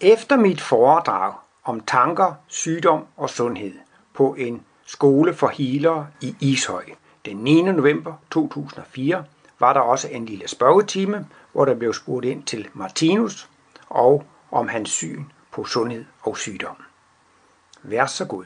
Efter mit foredrag om tanker, sygdom og sundhed på en skole for healere i Ishøj den 9. november 2004 var der også en lille spørgetime, hvor der blev spurgt ind til Martinus og om hans syn på sundhed og sygdom. Vær så god.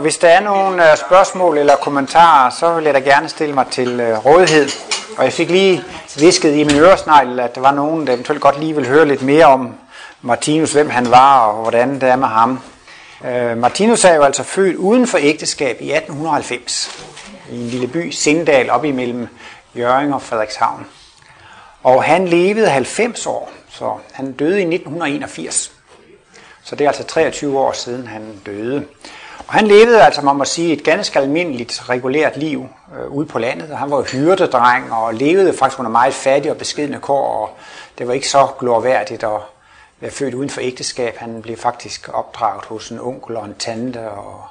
Hvis der er nogle øh, spørgsmål eller kommentarer, så vil jeg da gerne stille mig til øh, rådighed. Og jeg fik lige visket i min øresnegl, at der var nogen, der eventuelt godt lige vil høre lidt mere om Martinus, hvem han var og hvordan det er med ham. Uh, Martinus er jo altså født uden for ægteskab i 1890 i en lille by, Sindal, op imellem Jøring og Frederikshavn. Og han levede 90 år, så han døde i 1981. Så det er altså 23 år siden, han døde. Og han levede altså, man må sige, et ganske almindeligt, regulært liv øh, ude på landet. Han var hyrdedreng og levede faktisk under meget fattige og beskidende kår, og det var ikke så glorværdigt at være født uden for ægteskab. Han blev faktisk opdraget hos en onkel og en tante, og,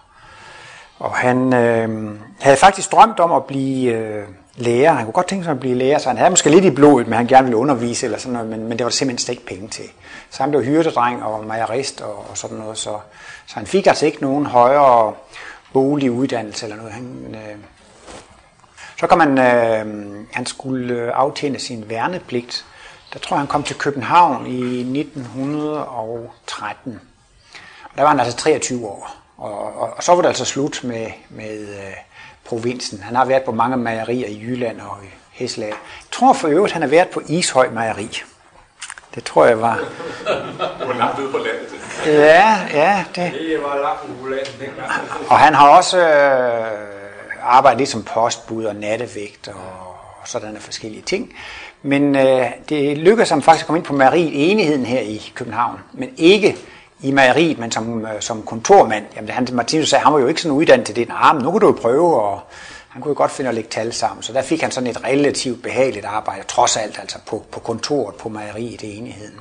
og han øh, havde faktisk drømt om at blive øh, lærer. Han kunne godt tænke sig at blive lærer, så han havde måske lidt i blodet, men han gerne ville undervise eller sådan noget, men, men det var der simpelthen ikke penge til. Så han blev hyrdedreng og majorist og, og sådan noget, så, så han fik altså ikke nogen højere bolig uddannelse eller noget. Han, øh, så kom han, øh, han skulle øh, aftjene sin værnepligt. Der tror jeg, han kom til København i 1913. Og der var han altså 23 år. Og, og, og så var det altså slut med, med øh, provinsen. Han har været på mange mejerier i Jylland og i Heslag. Jeg tror for øvrigt, han har været på Ishøj Mejeri. Det tror jeg var... Hvor langt ude på landet Ja, ja. Det, det var langt ude på landet dengang. og han har også øh, arbejdet lidt som postbud og nattevægt og, og sådanne forskellige ting. Men øh, det lykkedes ham faktisk at komme ind på mejeriet enigheden her i København. Men ikke i mejeriet, men som, øh, som kontormand. Jamen, han, Martinus sagde, han var jo ikke sådan uddannet til det. Nej, men nu kan du jo prøve, og han kunne jo godt finde at lægge tal sammen. Så der fik han sådan et relativt behageligt arbejde, trods alt altså på, på kontoret på mejeriet i enigheden.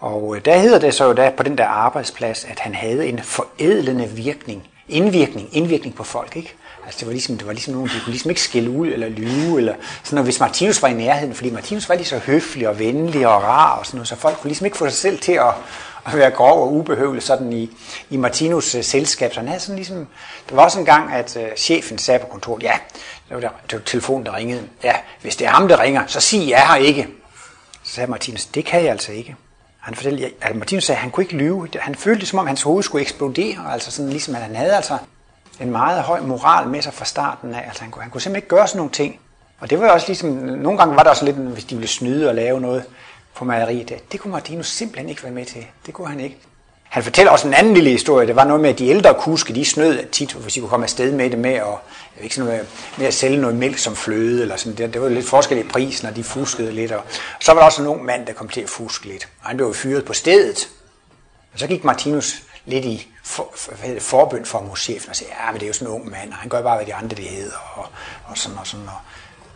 Og øh, der hedder det så jo der på den der arbejdsplads, at han havde en forædlende virkning, indvirkning, indvirkning på folk, ikke? Altså det var ligesom, det var ligesom nogen, de kunne ligesom ikke skille ud eller lyve, eller sådan noget, hvis Martinus var i nærheden, fordi Martinus var lige så høflig og venlig og rar og sådan noget, så folk kunne ligesom ikke få sig selv til at, at være grov og ubehøvlet sådan i, i Martinus øh, selskab. Så han havde sådan ligesom, der var også en gang, at øh, chefen sagde på kontoret, ja, det var, der, det var telefonen, der ringede. Ja, hvis det er ham, der ringer, så sig jeg her ikke. Så sagde Martinus, det kan jeg altså ikke. Han fortalte, at altså Martinus sagde, at han kunne ikke lyve. Han følte det, som om hans hoved skulle eksplodere. Altså sådan ligesom, at han havde altså en meget høj moral med sig fra starten af. Altså han kunne, han kunne simpelthen ikke gøre sådan nogle ting. Og det var jo også ligesom, nogle gange var der også lidt, hvis de ville snyde og lave noget på mejeriet. Det, det kunne Martinus simpelthen ikke være med til. Det kunne han ikke. Han fortæller også en anden lille historie. Det var noget med, at de ældre kuske, de snød tit, hvis de kunne komme afsted med det med at, jeg ved ikke sådan noget, med at sælge noget mælk som fløde. Eller sådan. Det, det var lidt forskel i prisen, og de fuskede lidt. Og, og så var der også en ung mand, der kom til at fuske lidt. Og han blev fyret på stedet. Og så gik Martinus lidt i for, for, for, forbøn for muschefen og sagde, ja, men det er jo sådan en ung mand, og han gør bare, hvad de andre det hedder, og, og sådan og sådan. Og,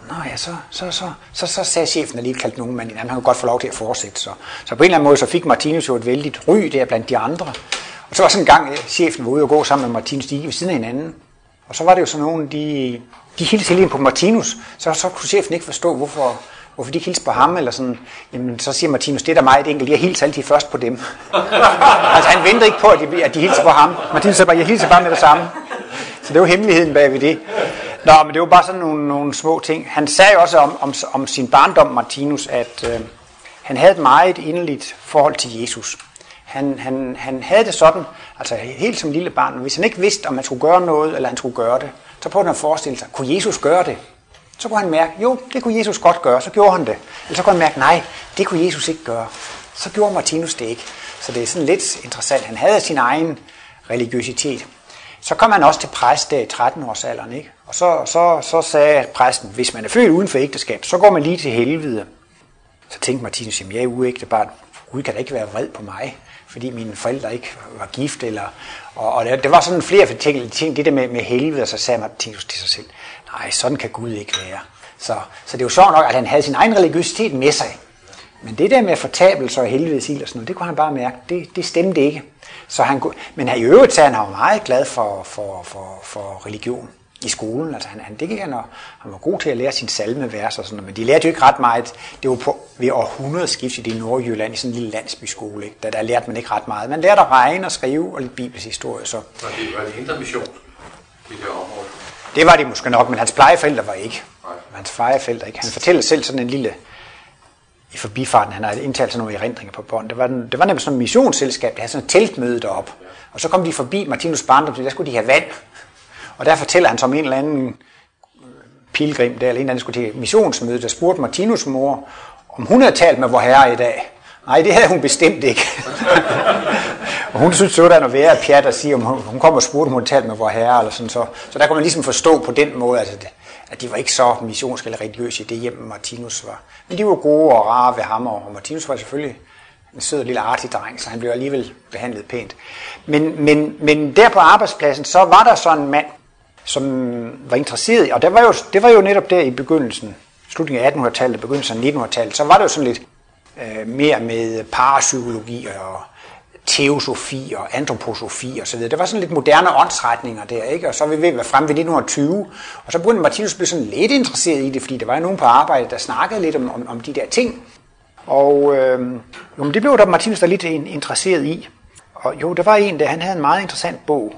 Nå ja, så, så, så, så, så sagde chefen, at lige kaldte nogen mand, han kunne godt få lov til at fortsætte. Så, så på en eller anden måde, så fik Martinus jo et vældigt ry der blandt de andre. Og så var sådan en gang, øh, chefen var ude og gå sammen med Martinus, de gik ved siden af hinanden. Og så var det jo sådan nogen, de, de hilste hele på Martinus, så, så kunne chefen ikke forstå, hvorfor, hvorfor de ikke hilste på ham, eller sådan, jamen så siger Martinus, det er da meget enkelt, jeg hilser altid først på dem. altså han venter ikke på, at de, at de hilser på ham. Martinus sagde bare, jeg hilser bare med det samme. Så det var hemmeligheden bag ved det. Nå, men det var bare sådan nogle, nogle små ting. Han sagde jo også om, om, om sin barndom, Martinus, at øh, han havde et meget inderligt forhold til Jesus. Han, han, han havde det sådan, altså helt som lille barn, hvis han ikke vidste, om han skulle gøre noget, eller han skulle gøre det, så prøvede han at forestille sig, kunne Jesus gøre det? Så kunne han mærke, jo, det kunne Jesus godt gøre, så gjorde han det. Eller så kunne han mærke, nej, det kunne Jesus ikke gøre. Så gjorde Martinus det ikke. Så det er sådan lidt interessant. Han havde sin egen religiøsitet. Så kom han også til præst øh, der i 13-årsalderen, ikke? Og så, så, så sagde præsten, hvis man er født uden for ægteskab, så går man lige til helvede. Så tænkte Martinus, jamen jeg er uægte barn. Gud kan da ikke være vred på mig, fordi mine forældre ikke var gift. Eller, og, og det, det var sådan flere ting, ting, det der med, med helvede, og så sagde Martinus til sig selv, nej, sådan kan Gud ikke være. Så, så det var sjovt nok, at han havde sin egen religiøsitet med sig. Men det der med fortabelse og helvede og sådan noget, det kunne han bare mærke, det, det stemte ikke. Så han men i øvrigt så han var meget glad for, for, for, for religion i skolen. Altså han, han, det gik han, og, han var god til at lære sin salmevers og sådan noget, men de lærte jo ikke ret meget. Det var på, ved århundredskift i det Nordjylland, i sådan en lille landsbyskole. Ikke? Der, der lærte man ikke ret meget. Man lærte at regne og skrive og lidt bibelsk historie. Så. Var det, var det indre mission i det område? Det var det måske nok, men hans plejeforældre var ikke. Nej. Hans fejeforældre ikke. Han fortæller selv sådan en lille i forbifarten, han har indtalt sådan nogle erindringer på bånd. Det var, det var nemlig sådan et missionsselskab, der havde sådan et teltmøde deroppe. Og så kom de forbi Martinus barndom, der skulle de have vand. Og der fortæller han som en eller anden øh, pilgrim, der eller en eller anden skulle til missionsmøde, der spurgte Martinus mor, om hun havde talt med vor herre i dag. Nej, det havde hun bestemt ikke. og hun synes, sådan at være værre pjat at sige, om hun, hun kom og spurgte, om hun havde talt med vor herre. Eller sådan, så, så der kunne man ligesom forstå på den måde, altså, at de var ikke så missionske eller religiøse i det hjem, Martinus var. Men de var gode og rare ved ham, og Martinus var selvfølgelig en sød lille artig dreng, så han blev alligevel behandlet pænt. Men, men, men der på arbejdspladsen, så var der sådan en mand, som var interesseret, og det var jo, det var jo netop der i begyndelsen, slutningen af 1800-tallet, begyndelsen af 1900-tallet, så var det jo sådan lidt øh, mere med parapsykologi og teosofi og antroposofi og så videre. Det var sådan lidt moderne åndsretninger der, ikke? Og så er vi ved at være fremme ved 1920, og så begyndte Martinus at blive sådan lidt interesseret i det, fordi der var nogen på arbejde, der snakkede lidt om, om, om de der ting. Og øh, jo, men det blev der Martinus der lidt interesseret i. Og jo, der var en der, han havde en meget interessant bog.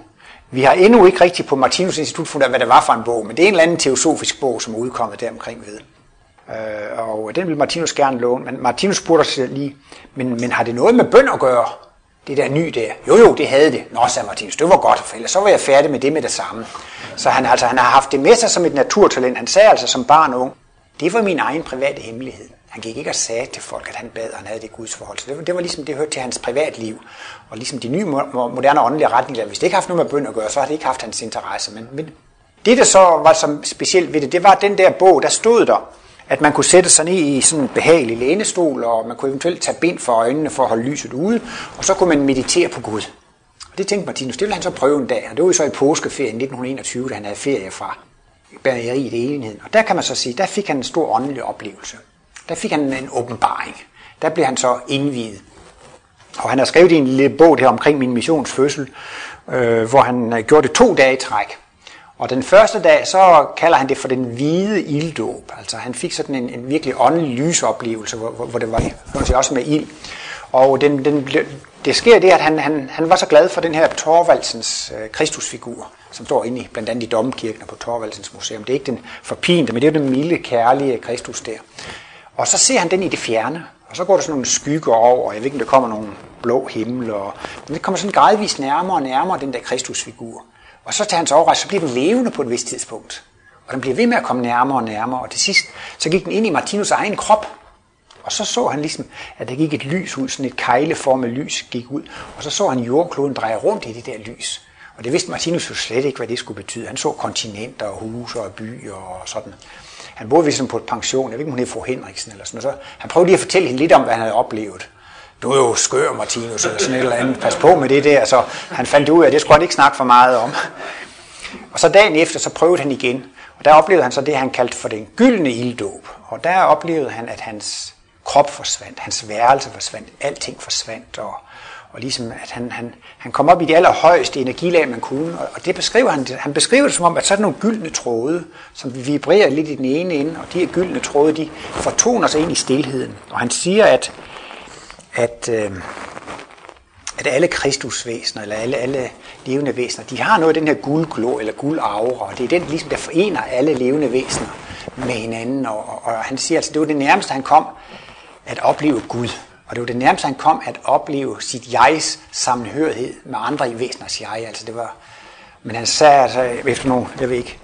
Vi har endnu ikke rigtig på Martinus Institut fundet hvad det var for en bog, men det er en eller anden teosofisk bog, som er udkommet der omkring ved. Øh, og den vil Martinus gerne låne, men Martinus spurgte sig lige, men, men har det noget med bøn at gøre? Det der ny der. Jo, jo, det havde det. Nå, sagde Martinus, det var godt, for ellers så var jeg færdig med det med det samme. Så han, altså, han har haft det med sig som et naturtalent. Han sagde altså som barn og ung, det var min egen private hemmelighed. Han gik ikke og sagde til folk, at han bad, og han havde det Guds forhold. Så det var, det var ligesom, det hørte til hans privatliv. Og ligesom de nye moderne åndelige retninger, hvis det ikke haft noget med bøn at gøre, så har det ikke haft hans interesse. Men, men det, der så var som specielt ved det, det var den der bog, der stod der, at man kunne sætte sig ned i sådan en behagelig lænestol, og man kunne eventuelt tage bind for øjnene for at holde lyset ude, og så kunne man meditere på Gud. Og det tænkte Martinus, det ville han så prøve en dag, og det var jo så i påskeferien 1921, da han havde ferie fra bageriet i enheden. Og der kan man så sige, der fik han en stor åndelig oplevelse. Der fik han en åbenbaring. Der blev han så indvidet. Og han har skrevet i en lille bog der omkring min missionsfødsel, øh, hvor han øh, gjorde det to dage i træk. Og den første dag, så kalder han det for den hvide ilddåb. Altså han fik sådan en, en virkelig åndelig lysoplevelse, hvor, hvor det var også med ild. Og den, den, det sker det, at han, han, han var så glad for den her Torvaldsens øh, Kristusfigur, som står inde i blandt andet i Domkirken og på Torvaldsens Museum. Det er ikke den forpinte, men det er den milde, kærlige Kristus der. Og så ser han den i det fjerne, og så går der sådan nogle skygger over, og jeg ved ikke, om der kommer nogle blå himmel, og men det kommer sådan gradvist nærmere og nærmere, den der Kristusfigur. Og så tager hans overraskelse, så bliver den levende på et vist tidspunkt. Og den bliver ved med at komme nærmere og nærmere, og til sidst, så gik den ind i Martinus egen krop. Og så så han ligesom, at der gik et lys ud, sådan et kejleformet lys gik ud, og så så han jordkloden dreje rundt i det der lys. Og det vidste Martinus jo slet ikke, hvad det skulle betyde. Han så kontinenter og huse og byer og sådan. Han boede ligesom på et pension, jeg ved ikke, om hun hed fru Henriksen eller sådan noget. Så han prøvede lige at fortælle hende lidt om, hvad han havde oplevet. Du er jo skør, Martinus, eller sådan et eller andet. Pas på med det der. Så han fandt ud af, at det skulle han ikke snakke for meget om. Og så dagen efter, så prøvede han igen. Og der oplevede han så det, han kaldte for den gyldne ilddåb. Og der oplevede han, at hans krop forsvandt, hans værelse forsvandt, alting forsvandt, og, og ligesom at han, han, han kom op i det allerhøjeste energilag, man kunne, og, og det beskriver han, han beskriver det som om, at så er nogle gyldne tråde, som vibrerer lidt i den ene ende, og de her gyldne tråde, de fortoner sig ind i stilheden. Og han siger, at, at, øh, at alle kristusvæsener, eller alle, alle levende væsener, de har noget af den her guldglå, eller guldaura, og det er den, ligesom, der forener alle levende væsener med hinanden, og, og, og han siger altså, det var det nærmeste, han kom at opleve Gud. Og det var det nærmeste, han kom at opleve sit jegs sammenhørighed med andre i væseners jeg. Altså det var, men han sagde altså efter nogle, jeg ved ikke,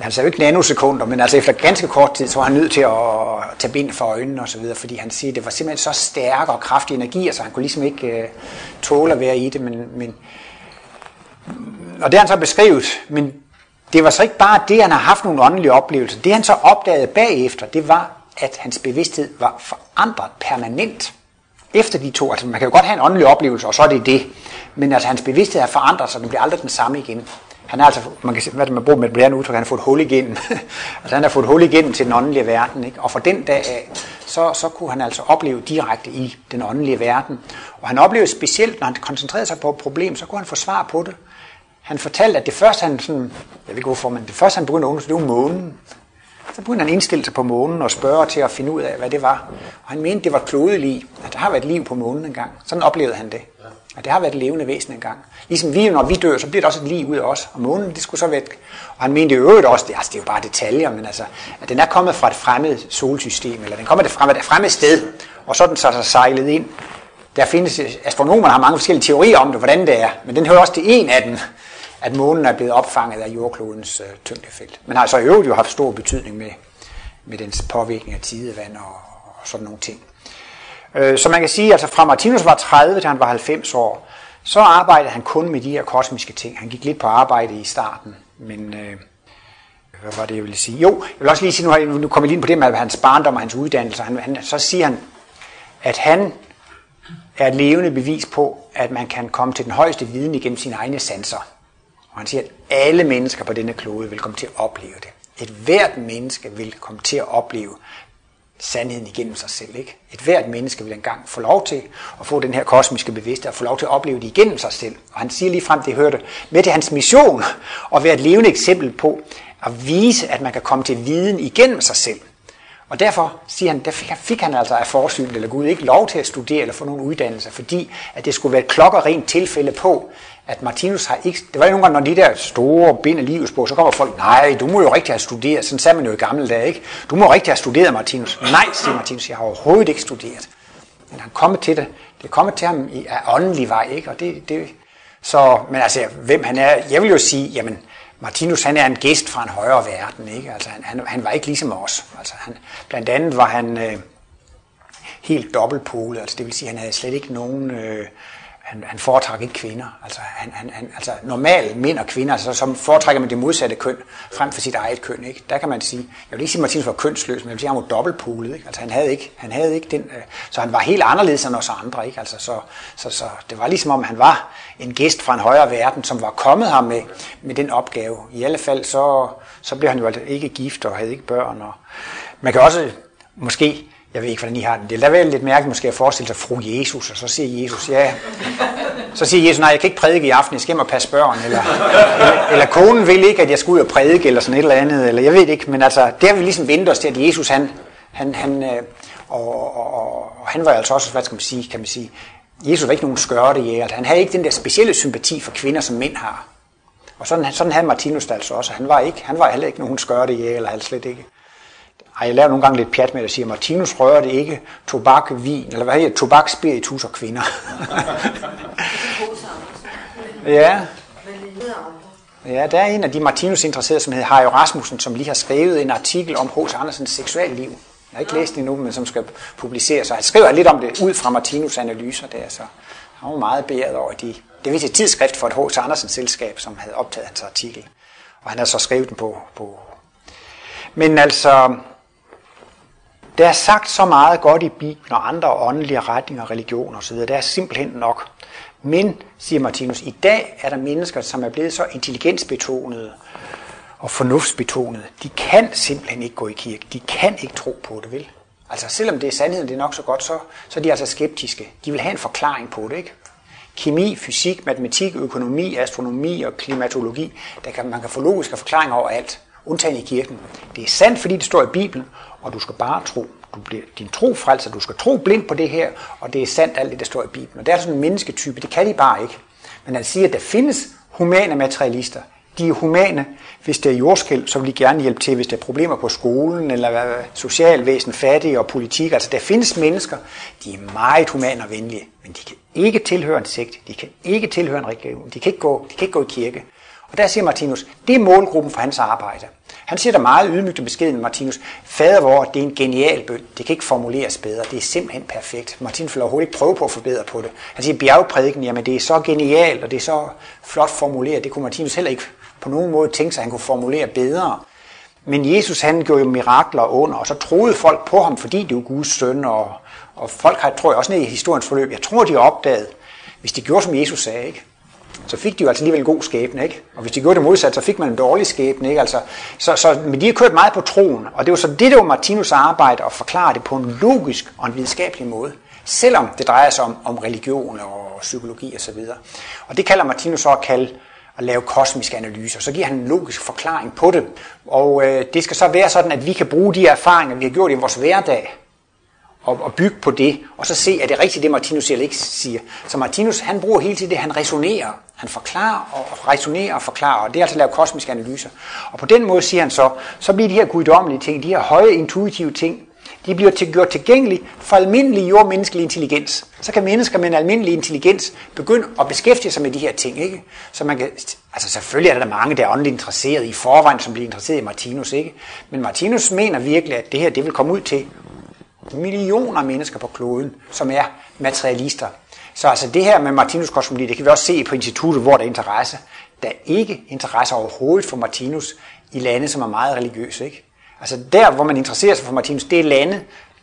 han sagde jo ikke nanosekunder, men altså efter ganske kort tid, så var han nødt til at tage bind for øjnene og så videre, fordi han siger, at det var simpelthen så stærk og kraftig energi, så han kunne ligesom ikke øh, tåle at være i det, men, men og det har han så beskrevet, men det var så ikke bare det, han har haft nogle åndelige oplevelser. Det han så opdagede bagefter, det var, at hans bevidsthed var forandret permanent efter de to. Altså man kan jo godt have en åndelig oplevelse, og så er det det. Men altså hans bevidsthed er forandret, så den bliver aldrig den samme igen. Han er altså, man kan se, hvad det man bruger med et blærende udtryk, han har fået hul igennem. altså han har fået hul igennem til den åndelige verden. Ikke? Og fra den dag af, så, så kunne han altså opleve direkte i den åndelige verden. Og han oplevede specielt, når han koncentrerede sig på et problem, så kunne han få svar på det. han fortalte, at det første han sådan, jeg ved ikke hvorfor, men det første han begyndte at undersøge, det var månen. Så begyndte han at indstille sig på månen og spørge til at finde ud af, hvad det var. Og han mente, det var klodelig, at der har været liv på månen engang. Sådan oplevede han det. At det har været et levende væsen engang. Ligesom vi, når vi dør, så bliver der også et liv ud af os. Og månen, det skulle så være... Og han mente i øvrigt også, det, altså, det er jo bare detaljer, men altså, at den er kommet fra et fremmed solsystem, eller den kommer fra et fremmed sted, og så er den så, så sejlet ind. Der findes, astronomerne har mange forskellige teorier om det, hvordan det er, men den hører også til en af dem, at månen er blevet opfanget af jordklodens øh, tyngdefelt. Men har så i øvrigt jo haft stor betydning med, med dens påvirkning af tidevand og, og sådan nogle ting. Øh, så man kan sige, at altså fra Martinus var 30 til han var 90 år, så arbejdede han kun med de her kosmiske ting. Han gik lidt på arbejde i starten, men øh, hvad var det, jeg ville sige? Jo, jeg vil også lige sige, nu, har jeg, nu kommer jeg lige ind på det med hans barndom og hans uddannelse. Han, han, så siger han, at han er et levende bevis på, at man kan komme til den højeste viden igennem sine egne sanser. Og han siger, at alle mennesker på denne klode vil komme til at opleve det. Et hvert menneske vil komme til at opleve sandheden igennem sig selv. Ikke? Et hvert menneske vil engang få lov til at få den her kosmiske bevidsthed og få lov til at opleve det igennem sig selv. Og han siger lige frem, det hørte med til hans mission at være et levende eksempel på at vise, at man kan komme til viden igennem sig selv. Og derfor siger han, der fik, fik han altså af forsyn eller Gud ikke lov til at studere eller få nogen uddannelse, fordi at det skulle være et klokkerent tilfælde på, at Martinus har ikke... Det var jo nogle gange, når de der store bind af livsbog, så kommer folk, nej, du må jo rigtig have studeret. Sådan sagde man jo i gamle dage, ikke? Du må rigtig have studeret, Martinus. Nej, siger Martinus, jeg har overhovedet ikke studeret. Men han kommer til det. Det er kommet til ham i, af åndelig vej, ikke? Og det, det, så, men altså, hvem han er, jeg vil jo sige, jamen, Martinus han er en gæst fra en højere verden, ikke? Altså, han, han, han var ikke ligesom os. Altså, han, blandt andet var han øh, helt dobbeltpolet, altså det vil sige, han havde slet ikke nogen... Øh, han, han foretrækker ikke kvinder. Altså, han, han, han, altså normalt mænd og kvinder, altså, som foretrækker man det modsatte køn frem for sit eget køn. Ikke? Der kan man sige, jeg vil ikke sige, at Martinus var kønsløs, men jeg vil sige, at han var dobbeltpolet. Ikke? Altså, han havde ikke, han havde ikke den, øh, så han var helt anderledes end os andre. Ikke? Altså, så, så, så, det var ligesom om, han var en gæst fra en højere verden, som var kommet ham med, med den opgave. I alle fald, så, så blev han jo altså ikke gift og havde ikke børn. Og man kan også måske jeg ved ikke, hvordan I har det. Det er vel lidt mærkeligt måske at forestille sig fru Jesus, og så siger Jesus, ja. Så siger Jesus, nej, jeg kan ikke prædike i aften, jeg skal hjem og passe børn. Eller, eller, eller konen vil ikke, at jeg skal ud og prædike, eller sådan et eller andet. Eller jeg ved ikke, men altså, det har vi ligesom ventet os til, at Jesus, han, han, han øh, og, og, og, og, han var altså også, hvad skal man sige, kan man sige, Jesus var ikke nogen skørtejæger. jæger. han havde ikke den der specielle sympati for kvinder, som mænd har. Og sådan, sådan havde Martinus altså også. Han var, ikke, han var heller ikke nogen skørtejæger, eller han slet ikke. Ej, jeg laver nogle gange lidt pjat med at sige, at Martinus rører det ikke tobak, vin, eller hvad hedder det, tobak, spiritus og kvinder. ja. Ja, der er en af de Martinus interesserede, som hedder Harry Rasmussen, som lige har skrevet en artikel om H.C. Andersens seksualliv. Jeg har ikke læst den endnu, men som skal publiceres. Så han skriver lidt om det ud fra Martinus analyser der, så han var meget beæret over de. Det er et tidsskrift for et H.C. Andersens selskab, som havde optaget hans artikel. Og han har så skrevet den på, på men altså, der er sagt så meget godt i Bibelen og andre åndelige retninger, religioner osv. Det er simpelthen nok. Men, siger Martinus, i dag er der mennesker, som er blevet så intelligensbetonede og fornuftsbetonede. De kan simpelthen ikke gå i kirke. De kan ikke tro på det, vel? Altså, selvom det er sandheden, det er nok så godt, så, så er de altså skeptiske. De vil have en forklaring på det, ikke? Kemi, fysik, matematik, økonomi, astronomi og klimatologi, der kan, man kan få logiske forklaringer over alt undtagen i kirken. Det er sandt, fordi det står i Bibelen, og du skal bare tro. Du bliver, din tro frelser, du skal tro blindt på det her, og det er sandt alt det, der står i Bibelen. Og det er sådan en mennesketype, det kan de bare ikke. Men han siger, at der findes humane materialister, de er humane. Hvis det er jordskæld, så vil de gerne hjælpe til, hvis der er problemer på skolen, eller socialvæsen, fattige og politik. Altså, der findes mennesker, de er meget humane og venlige, men de kan ikke tilhøre en sekt, de kan ikke tilhøre en religion, de kan ikke gå, de kan ikke gå i kirke. Og der siger Martinus, det er målgruppen for hans arbejde. Han siger der meget ydmygt og beskeden, Martinus, fader vor, det er en genial bøn. Det kan ikke formuleres bedre. Det er simpelthen perfekt. Martinus vil overhovedet ikke prøve på at forbedre på det. Han siger bjergprædiken, jamen det er så genialt, og det er så flot formuleret. Det kunne Martinus heller ikke på nogen måde tænke sig, at han kunne formulere bedre. Men Jesus han gjorde jo mirakler under, og så troede folk på ham, fordi det var Guds søn, og, og folk har, tror jeg også ned i historiens forløb, jeg tror, de opdagede, opdaget, hvis de gjorde, som Jesus sagde, ikke? Så fik de jo altså alligevel en god skæbne, ikke? Og hvis de gjorde det modsat, så fik man en dårlig skæbne, ikke? Altså, så, så, men de har kørt meget på troen, og det var så det, der var Martinus arbejde at forklare det på en logisk og en videnskabelig måde, selvom det drejer sig om, om religion og psykologi osv. Og, og det kalder Martinus så at kalde at lave kosmiske analyser. Så giver han en logisk forklaring på det. Og øh, det skal så være sådan, at vi kan bruge de erfaringer, vi har gjort i vores hverdag, og, og bygge på det, og så se, at det er rigtigt, det Martinus ikke siger. Så Martinus, han bruger hele tiden det, han resonerer. Han forklarer og resonerer og forklarer, og det er altså at lave kosmiske analyser. Og på den måde siger han så, så bliver de her guddommelige ting, de her høje intuitive ting, de bliver til, gjort tilgængelige for almindelig jordmenneskelig intelligens. Så kan mennesker med en almindelig intelligens begynde at beskæftige sig med de her ting. Ikke? Så man kan, altså selvfølgelig er der mange, der er åndeligt interesseret i forvejen, som bliver interesseret i Martinus. Ikke? Men Martinus mener virkelig, at det her det vil komme ud til millioner af mennesker på kloden, som er materialister. Så altså det her med Martinus kosmologi, det kan vi også se på instituttet, hvor der er interesse. Der er ikke interesse overhovedet for Martinus i lande, som er meget religiøse. Ikke? Altså der, hvor man interesserer sig for Martinus, det er lande,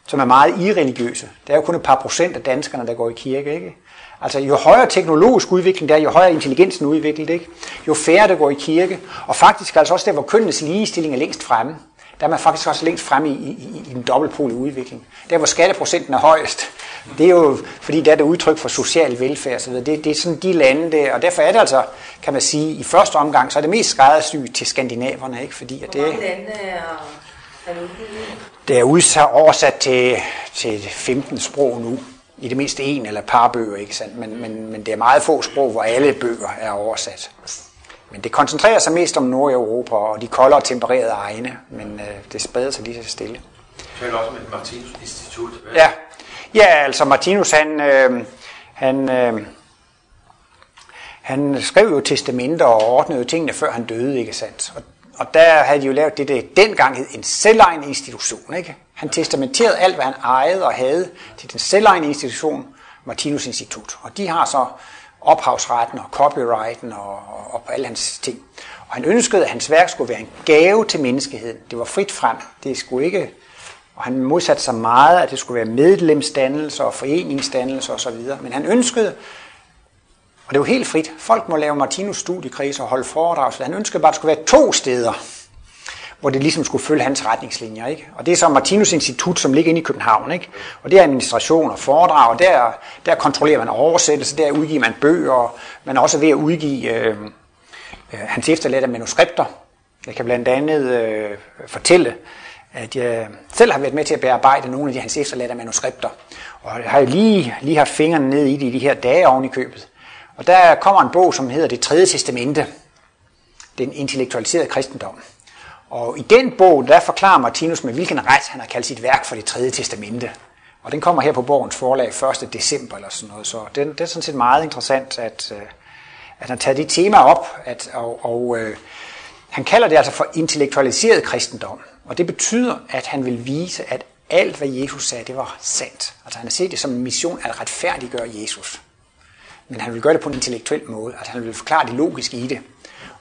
som er meget irreligiøse. Der er jo kun et par procent af danskerne, der går i kirke. Ikke? Altså jo højere teknologisk udvikling der er, jo højere intelligensen udviklet, ikke? jo færre der går i kirke, og faktisk altså også der, hvor kønnenes ligestilling er længst fremme der er man faktisk også længst fremme i, i, i den dobbeltpolige udvikling. Der hvor skatteprocenten er højest, det er jo, fordi der er det udtryk for social velfærd osv. Det, det er sådan de lande der, og derfor er det altså, kan man sige, i første omgang, så er det mest skræddersygt til skandinaverne, ikke? Fordi at det, lande er, er det er udsat, oversat til, til 15 sprog nu. I det mindste en eller par bøger, ikke sandt? Men, men, men det er meget få sprog, hvor alle bøger er oversat. Men det koncentrerer sig mest om Nordeuropa og de kolde og tempererede egne, men øh, det spreder sig lige så stille. Du taler også om et Martinus Institut. Hvad? Ja. ja, altså Martinus, han, øh, han, øh, han skrev jo testamenter og ordnede jo tingene, før han døde, ikke sandt? Og, og der havde de jo lavet det, der dengang hed en selvejende institution, ikke? Han testamenterede alt, hvad han ejede og havde til den selvejende institution, Martinus Institut. Og de har så ophavsretten og copyrighten og, og, og på alle hans ting. Og han ønskede, at hans værk skulle være en gave til menneskeheden. Det var frit frem. Det skulle ikke... Og han modsatte sig meget, at det skulle være medlemsdannelse og foreningsdannelse osv. Men han ønskede, og det var helt frit, folk må lave Martinus studiekredse og holde foredrag, så han ønskede bare, at det skulle være to steder, hvor det ligesom skulle følge hans retningslinjer. Ikke? Og det er så Martinus Institut, som ligger inde i København. Ikke? Og det er administration og foredrag, og der, der kontrollerer man oversættelse, der udgiver man bøger, og man er også ved at udgive øh, øh, hans efterladte manuskripter. Jeg kan blandt andet øh, fortælle, at jeg selv har været med til at bearbejde nogle af de hans efterladte manuskripter. Og jeg har jo lige, lige haft fingrene ned i det i de her dage oven i købet. Og der kommer en bog, som hedder Det tredje testamente. Den intellektualiserede kristendom. Og i den bog, der forklarer Martinus med hvilken ret han har kaldt sit værk for det tredje testamente. Og den kommer her på Borgens forlag 1. december eller sådan noget. Så den, det er sådan set meget interessant, at, øh, at han tager de temaer op, at, og, og øh, han kalder det altså for intellektualiseret kristendom. Og det betyder, at han vil vise, at alt, hvad Jesus sagde, det var sandt. Altså han har set det som en mission at retfærdiggøre Jesus. Men han vil gøre det på en intellektuel måde. Altså han vil forklare det logiske i det.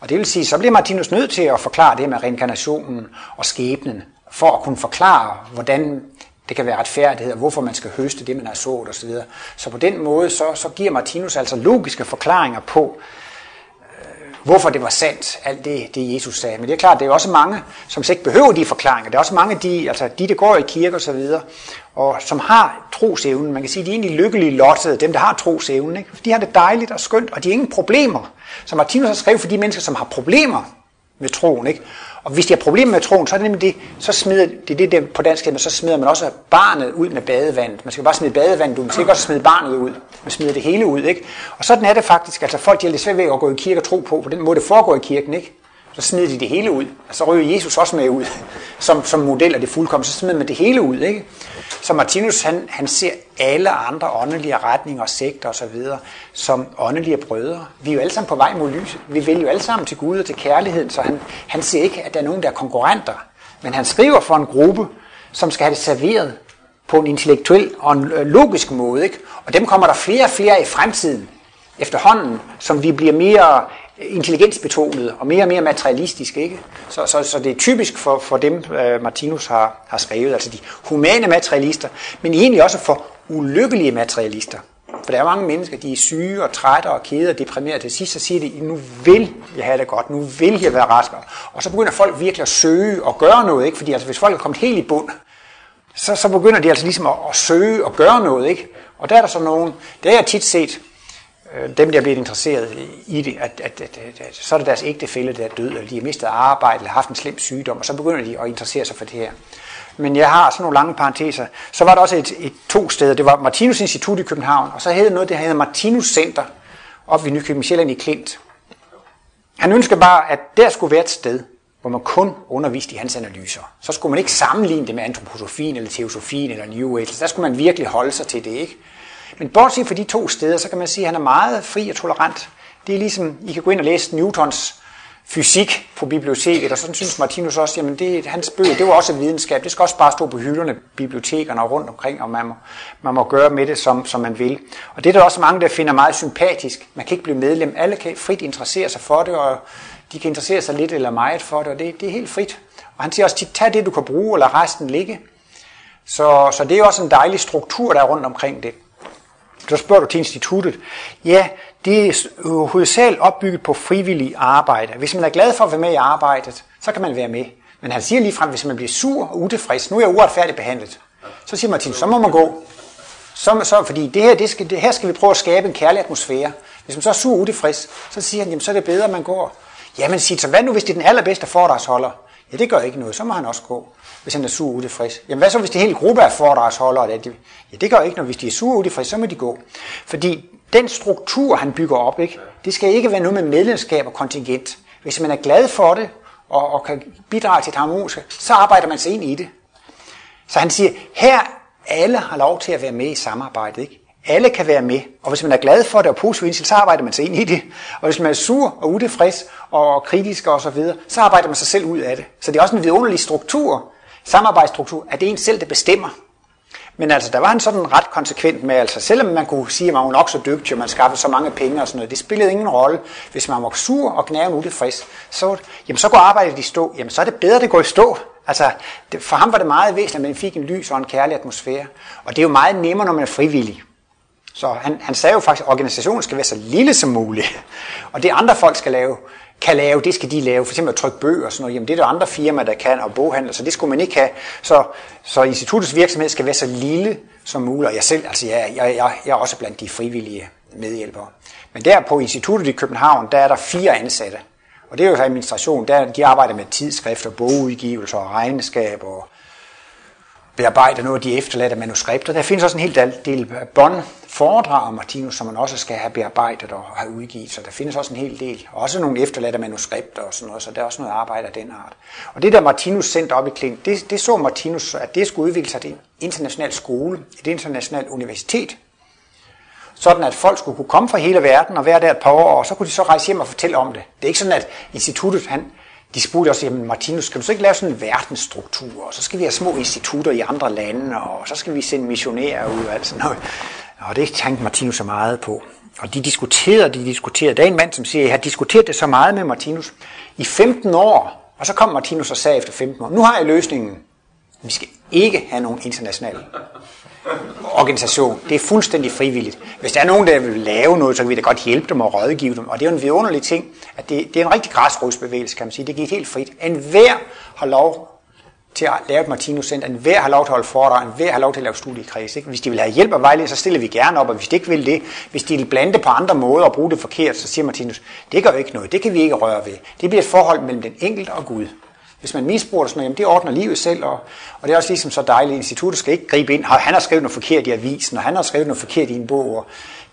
Og det vil sige, så bliver Martinus nødt til at forklare det med reinkarnationen og skæbnen, for at kunne forklare, hvordan det kan være retfærdighed, og hvorfor man skal høste det, man har sået osv. Så, så på den måde, så, så giver Martinus altså logiske forklaringer på, øh, hvorfor det var sandt, alt det, det Jesus sagde. Men det er klart, det er også mange, som ikke behøver de forklaringer. Det er også mange, de, altså de der går i kirke og så videre, og som har trosevnen. Man kan sige, de er egentlig lykkelige lottede, dem der har trosevnen. Ikke? De har det dejligt og skønt, og de har ingen problemer. Som Martinus har skrevet for de mennesker, som har problemer med troen. Ikke? Og hvis de har problemer med troen, så er det nemlig det, så smider, det er det der på dansk, så smider man også barnet ud med badevandet. Man skal bare smide badevandet ud, man skal ikke også smide barnet ud. Man smider det hele ud, ikke? Og sådan er det faktisk, altså folk de har lidt svært ved at gå i kirke og tro på, på den måde det foregår i kirken, ikke? Så smider de det hele ud. Og så ryger Jesus også med ud, som, som model af det fuldkommen. Så smider man det hele ud, ikke? Så Martinus, han, han ser alle andre åndelige retninger, sekter osv. som åndelige brødre. Vi er jo alle sammen på vej mod lyset. Vi vil jo alle sammen til Gud og til kærligheden, så han, han ser ikke, at der er nogen, der er konkurrenter. Men han skriver for en gruppe, som skal have det serveret på en intellektuel og en øh, logisk måde. Ikke? Og dem kommer der flere og flere i fremtiden efterhånden, som vi bliver mere intelligensbetonet og mere og mere materialistisk. Ikke? Så, så, så det er typisk for, for dem, øh, Martinus har, har skrevet, altså de humane materialister, men egentlig også for ulykkelige materialister. For der er mange mennesker, de er syge og trætte og kede og deprimerede. Til sidst så siger de, nu vil jeg have det godt, nu vil jeg være raskere. Og så begynder folk virkelig at søge og gøre noget, ikke? fordi altså, hvis folk er kommet helt i bund, så, så begynder de altså ligesom at, at søge og gøre noget. Ikke? Og der er der så nogen, det har jeg tit set, øh, dem, der bliver interesseret i det, at, at, at, at, at så er det deres ægtefælle, der er død, eller de har mistet arbejde, eller haft en slem sygdom, og så begynder de at interessere sig for det her. Men jeg har sådan nogle lange parenteser. Så var der også et, et to steder. Det var Martinus Institut i København, og så hed noget, det hedder Martinus Center, op ved Nykøbing Sjælland i Klint. Han ønskede bare, at der skulle være et sted, hvor man kun underviste i hans analyser. Så skulle man ikke sammenligne det med antroposofien eller teosofien eller New Age. Der skulle man virkelig holde sig til det, ikke? Men bortset fra de to steder, så kan man sige, at han er meget fri og tolerant. Det er ligesom, I kan gå ind og læse Newtons fysik på biblioteket, og sådan synes Martinus også, jamen det, hans bøger, det var også videnskab, det skal også bare stå på hylderne, bibliotekerne og rundt omkring, og man må, man må gøre med det, som, som man vil. Og det er der også mange, der finder meget sympatisk. Man kan ikke blive medlem, alle kan frit interessere sig for det, og de kan interessere sig lidt eller meget for det, og det, det er helt frit. Og han siger også, tag det, du kan bruge, eller resten ligge. Så, så det er også en dejlig struktur, der er rundt omkring det. Så spørger du til instituttet. Ja, det er øh, hovedsageligt opbygget på frivillig arbejde. Hvis man er glad for at være med i arbejdet, så kan man være med. Men han siger ligefrem, frem, hvis man bliver sur og utilfreds, nu er jeg uretfærdigt behandlet, så siger Martin, så må man gå. Så, så, fordi det her, det skal, det her skal vi prøve at skabe en kærlig atmosfære. Hvis man så er sur og utilfreds, så siger han, jamen, så er det bedre, at man går. Jamen sig så hvad nu, hvis det er den allerbedste foredragsholder? Ja, det gør ikke noget, så må han også gå, hvis han er sur og utilfreds. Jamen hvad så, hvis det hele gruppe af foredragsholdere? Ja, det gør ikke noget, hvis de er sur og utilfreds, så må de gå. Fordi den struktur, han bygger op, ikke, det skal ikke være noget med medlemskab og kontingent. Hvis man er glad for det, og, og kan bidrage til et harmonisk, så arbejder man sig ind i det. Så han siger, her alle har lov til at være med i samarbejdet. Ikke? Alle kan være med, og hvis man er glad for det og positiv så arbejder man sig ind i det. Og hvis man er sur og utilfreds og kritisk og så videre, så arbejder man sig selv ud af det. Så det er også en vidunderlig struktur, samarbejdsstruktur, at det er en selv, der bestemmer. Men altså, der var han sådan ret konsekvent med, altså selvom man kunne sige, at man var nok så dygtig, og man skaffede så mange penge og sådan noget, det spillede ingen rolle. Hvis man var sur og knære utilfreds, så, jamen, så går arbejdet i stå. Jamen, så er det bedre, at det går i stå. Altså, det, for ham var det meget væsentligt, at man fik en lys og en kærlig atmosfære. Og det er jo meget nemmere, når man er frivillig. Så han, han sagde jo faktisk, at organisationen skal være så lille som muligt. Og det andre folk skal lave, kan lave, det skal de lave. For eksempel at trykke bøger og sådan noget. Jamen det er der andre firmaer, der kan, og boghandler, så det skulle man ikke have. Så, så instituttets virksomhed skal være så lille som muligt. Og jeg selv, altså jeg, jeg, jeg, jeg er også blandt de frivillige medhjælpere. Men der på instituttet i København, der er der fire ansatte. Og det er jo så administration, der, de arbejder med tidsskrifter, bogudgivelser og regnskab og bearbejder noget af de efterladte manuskripter. Der findes også en hel del bånd foredrag om Martinus, som man også skal have bearbejdet og have udgivet. Så der findes også en hel del. Også nogle efterladte manuskripter og sådan noget, så der er også noget arbejde af den art. Og det der Martinus sendte op i Klint, det, det så Martinus, at det skulle udvikle sig til en international skole, et internationalt universitet, sådan at folk skulle kunne komme fra hele verden og være der et par år, og så kunne de så rejse hjem og fortælle om det. Det er ikke sådan, at instituttet, han, de spurgte også, jamen Martinus, skal du så ikke lave sådan en verdensstruktur, og så skal vi have små institutter i andre lande, og så skal vi sende missionærer ud og alt sådan noget. Og det tænkte Martinus så meget på. Og de diskuterede, de diskuterede. Der er en mand, som siger, jeg har diskuteret det så meget med Martinus i 15 år. Og så kom Martinus og sagde efter 15 år, nu har jeg løsningen. Vi skal ikke have nogen international organisation. Det er fuldstændig frivilligt. Hvis der er nogen, der vil lave noget, så kan vi da godt hjælpe dem og rådgive dem. Og det er jo en vidunderlig ting, at det, det er en rigtig græsrodsbevægelse, kan man sige. Det gik helt frit. En hver har lov til at lave et Martinus Center. En hver har lov til at holde foredrag, en hver har lov til at lave studiekreds. Ikke? Hvis de vil have hjælp og vejledning, så stiller vi gerne op, og hvis de ikke vil det, hvis de vil blande det på andre måder og bruge det forkert, så siger Martinus, det gør jo ikke noget, det kan vi ikke røre ved. Det bliver et forhold mellem den enkelte og Gud. Hvis man misbruger det sådan noget, jamen det ordner livet selv, og, og det er også ligesom så dejligt, instituttet skal ikke gribe ind. Han har skrevet noget forkert i avisen, og han har skrevet noget forkert i en bog, og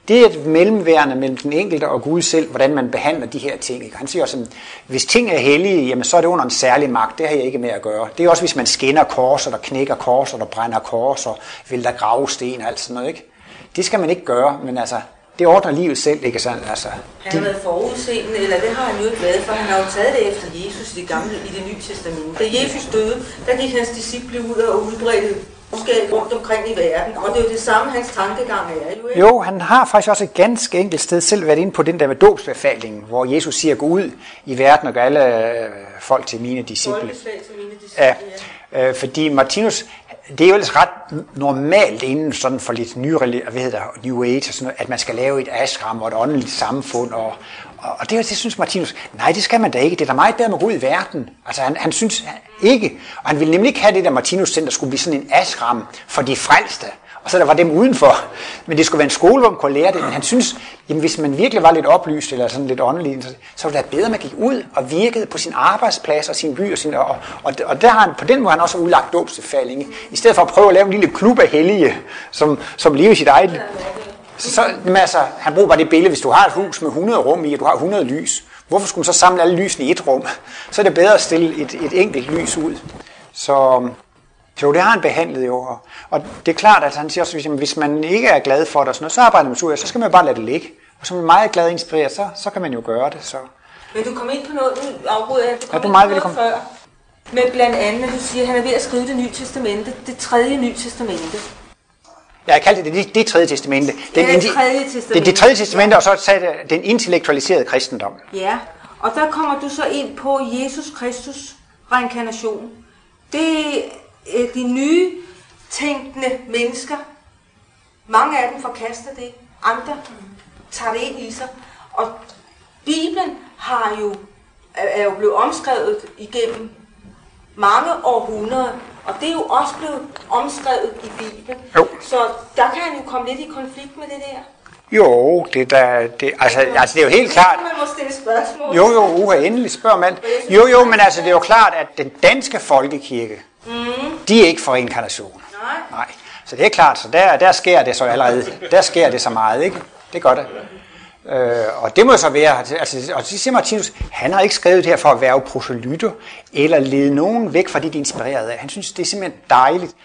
det er et mellemværende mellem den enkelte og Gud selv, hvordan man behandler de her ting. Ikke? Han siger også, at hvis ting er hellige, jamen så er det under en særlig magt. Det har jeg ikke med at gøre. Det er også, hvis man skinner kors, og der knækker kors, og der brænder kors, og vil der grave sten og alt sådan noget. Ikke? Det skal man ikke gøre, men altså, det ordner livet selv, ikke sådan? Altså, han har været forudseende, eller det har han jo ikke været, for han har jo taget det efter Jesus i det gamle, i det nye testamente. Da Jesus døde, der gik hans disciple ud og udbredte måske rundt omkring i verden. Og det er jo det samme, hans tankegang er jo. Ikke? Jo, han har faktisk også et ganske enkelt sted selv været inde på den der med dåbsbefalingen, hvor Jesus siger, gå ud i verden og gør alle øh, folk til mine disciple. Til mine disciple ja. ja. Øh, fordi Martinus, det er jo ellers ret normalt inden sådan for lidt ny, hvad hedder New Age og sådan noget, at man skal lave et ashram og et åndeligt samfund, og, og, og det, det synes Martinus, nej, det skal man da ikke. Det er da meget bedre med at gå ud i verden. Altså, han, han synes ikke, og han ville nemlig ikke have det der Martinus Center skulle blive sådan en ashram for de frelste og så der var dem udenfor. Men det skulle være en skole, hvor man kunne lære det. Men han synes, jamen hvis man virkelig var lidt oplyst, eller sådan lidt åndelig, så, så var det bedre, at man gik ud og virkede på sin arbejdsplads og sin by. Og, sin, og, og, og der har han, på den måde han også udlagt dåbsbefaling. I stedet for at prøve at lave en lille klub af hellige, som, som lever sit eget så, så altså, han bruger bare det billede, hvis du har et hus med 100 rum i, og du har 100 lys, hvorfor skulle man så samle alle lysene i et rum? Så er det bedre at stille et, et enkelt lys ud. Så jo, det har han behandlet jo. Og, og det er klart, at han siger også, at hvis man ikke er glad for det, og sådan noget, så arbejder man sur, så skal man bare lade det ligge. Og så er man meget glad og inspireret, så, så kan man jo gøre det. Så. Men du kom ind på noget, nu afbryder jeg, du kom ja, du ind meget noget før. Men blandt andet, at du siger, at han er ved at skrive det nye testamente, det tredje nye testamente. Jeg kaldte det det, det tredje testamente. Den, ja, det tredje testamente. Det, det tredje testamente, og så sagde det den intellektualiserede kristendom. Ja, og der kommer du så ind på Jesus Kristus reinkarnation. Det øh, de nye tænkende mennesker, mange af dem forkaster det, andre tager det ind i sig. Og Bibelen har jo, er jo blevet omskrevet igennem mange århundreder, og det er jo også blevet omskrevet i Bibelen. Jo. Så der kan han jo komme lidt i konflikt med det der. Jo, det der, det, altså, altså det er jo helt klart. Man må stille spørgsmål. Jo, jo, uha, endelig spørger man. Jo, jo, men altså det er jo klart, at den danske folkekirke, Mm. De er ikke for reinkarnation. Nej. Nej. Så det er klart, så der, der sker det så allerede. Der sker det så meget, ikke? Det gør det. Øh, og det må så være, altså, og så siger Martinus, han har ikke skrevet det her for at være proselytter, eller lede nogen væk fra det, de er inspireret af. Han synes, det er simpelthen dejligt.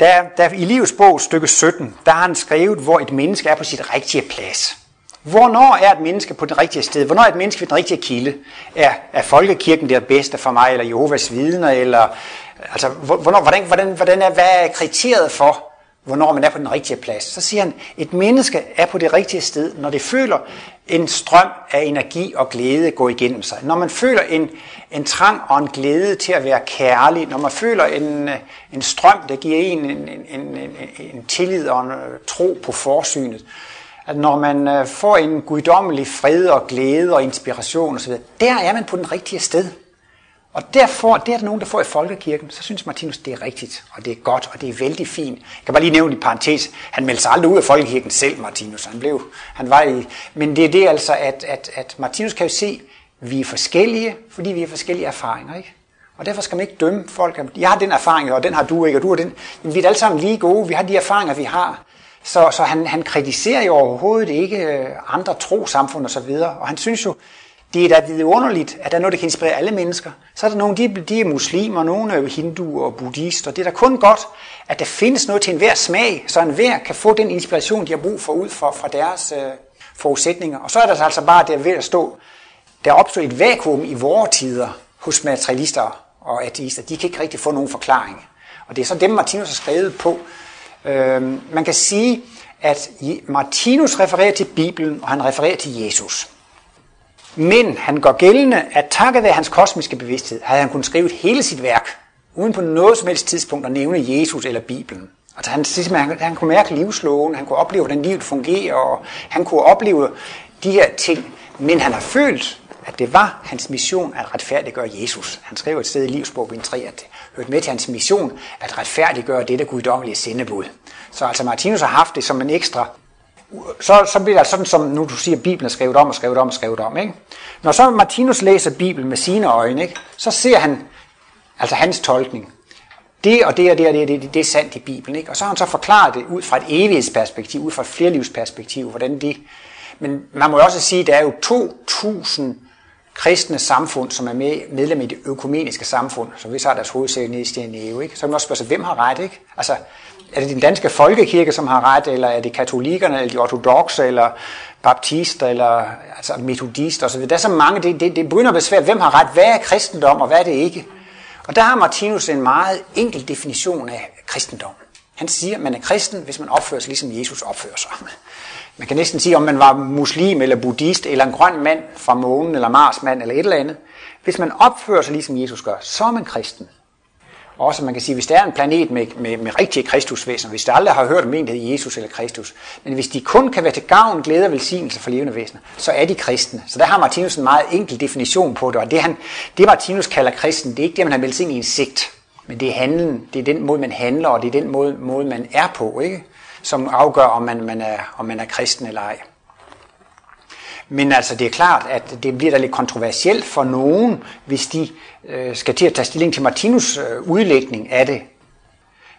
Der, der i livets bog, stykke 17, der har han skrevet, hvor et menneske er på sit rigtige plads. Hvornår er et menneske på det rigtige sted? Hvornår er et menneske ved den rigtige kilde? Er, er folkekirken det bedste for mig, eller Jehovas vidner, eller altså, hvornår, hvordan, hvordan, hvordan er, hvad er kriteriet for, hvornår man er på den rigtige plads? Så siger han, et menneske er på det rigtige sted, når det føler en strøm af energi og glæde gå igennem sig. Når man føler en, en trang og en glæde til at være kærlig, når man føler en, en strøm, der giver en en, en, en, en tillid og en øh, tro på forsynet, at når man øh, får en guddommelig fred og glæde og inspiration osv., der er man på den rigtige sted. Og derfor, det er der nogen, der får i folkekirken, så synes Martinus, det er rigtigt, og det er godt, og det er vældig fint. Jeg kan bare lige nævne i parentes, han meldte sig aldrig ud af folkekirken selv, Martinus. Han blev, han var i, men det er det altså, at, at, at Martinus kan jo se, at vi er forskellige, fordi vi har forskellige erfaringer, ikke? Og derfor skal man ikke dømme folk. Jeg har den erfaring, og den har du ikke, og du har den. Men vi er alle sammen lige gode. Vi har de erfaringer, vi har. Så, så han, han kritiserer jo overhovedet ikke øh, andre trosamfund og så videre. Og han synes jo, det er da vidunderligt, at der er noget, der kan inspirere alle mennesker. Så er der nogle, de, de er muslimer, nogle er hinduer og buddhister. Det er da kun godt, at der findes noget til enhver smag, så enhver kan få den inspiration, de har brug for ud fra, fra deres øh, forudsætninger. Og så er der altså bare der ved at stå, der opstår et vakuum i vores tider hos materialister og ateister. De kan ikke rigtig få nogen forklaring. Og det er så dem, Martinus har skrevet på. Øhm, man kan sige, at Martinus refererer til Bibelen, og han refererer til Jesus. Men han går gældende, at takket være hans kosmiske bevidsthed, havde han kunnet skrive hele sit værk, uden på noget som helst tidspunkt at nævne Jesus eller Bibelen. Altså han, han, han kunne mærke livsloven, han kunne opleve, hvordan livet fungerer, og han kunne opleve de her ting, men han har følt, at det var hans mission at retfærdiggøre Jesus. Han skrev et sted i livsbog 3, at det hørte med til hans mission at retfærdiggøre det, der guddommelige sendebud. Så altså Martinus har haft det som en ekstra så, så bliver det sådan, som nu du siger, Bibelen er skrevet om og skrevet om og skrevet om. Ikke? Når så Martinus læser Bibelen med sine øjne, ikke? så ser han altså hans tolkning. Det og det og det og det, det, det er sandt i Bibelen. Ikke? Og så har han så forklaret det ud fra et evighedsperspektiv, ud fra et flerlivsperspektiv, hvordan det... Men man må jo også sige, at der er jo 2.000 kristne samfund, som er med, medlem i det økumeniske samfund, som vi så har deres hovedsæde nede i Steneo, ikke? så kan man også spørge sig, hvem har ret? Ikke? Altså, er det den danske folkekirke, som har ret, eller er det katolikkerne, eller de ortodoxe, eller baptister, eller altså metodister osv.? Der er så mange, det, det, det begynder at være svært, hvem har ret, hvad er kristendom, og hvad er det ikke? Og der har Martinus en meget enkel definition af kristendom. Han siger, at man er kristen, hvis man opfører sig ligesom Jesus opfører sig. Man kan næsten sige, om man var muslim eller buddhist, eller en grøn mand fra månen, eller marsmand, eller et eller andet. Hvis man opfører sig ligesom Jesus gør, så er man kristen også man kan sige, hvis der er en planet med, med, med rigtige kristusvæsener, hvis der aldrig har hørt om en, der hedder Jesus eller Kristus, men hvis de kun kan være til gavn, glæde og velsignelse for levende væsener, så er de kristne. Så der har Martinus en meget enkel definition på det, og det, han, det Martinus kalder kristen, det er ikke det, man har meldt sig ind i en sigt, men det er handlen, det er den måde, man handler, og det er den måde, måde man er på, ikke? som afgør, om man, man, er, om man er kristen eller ej. Men altså, det er klart, at det bliver da lidt kontroversielt for nogen, hvis de øh, skal til at tage stilling til Martinus øh, udlægning af det.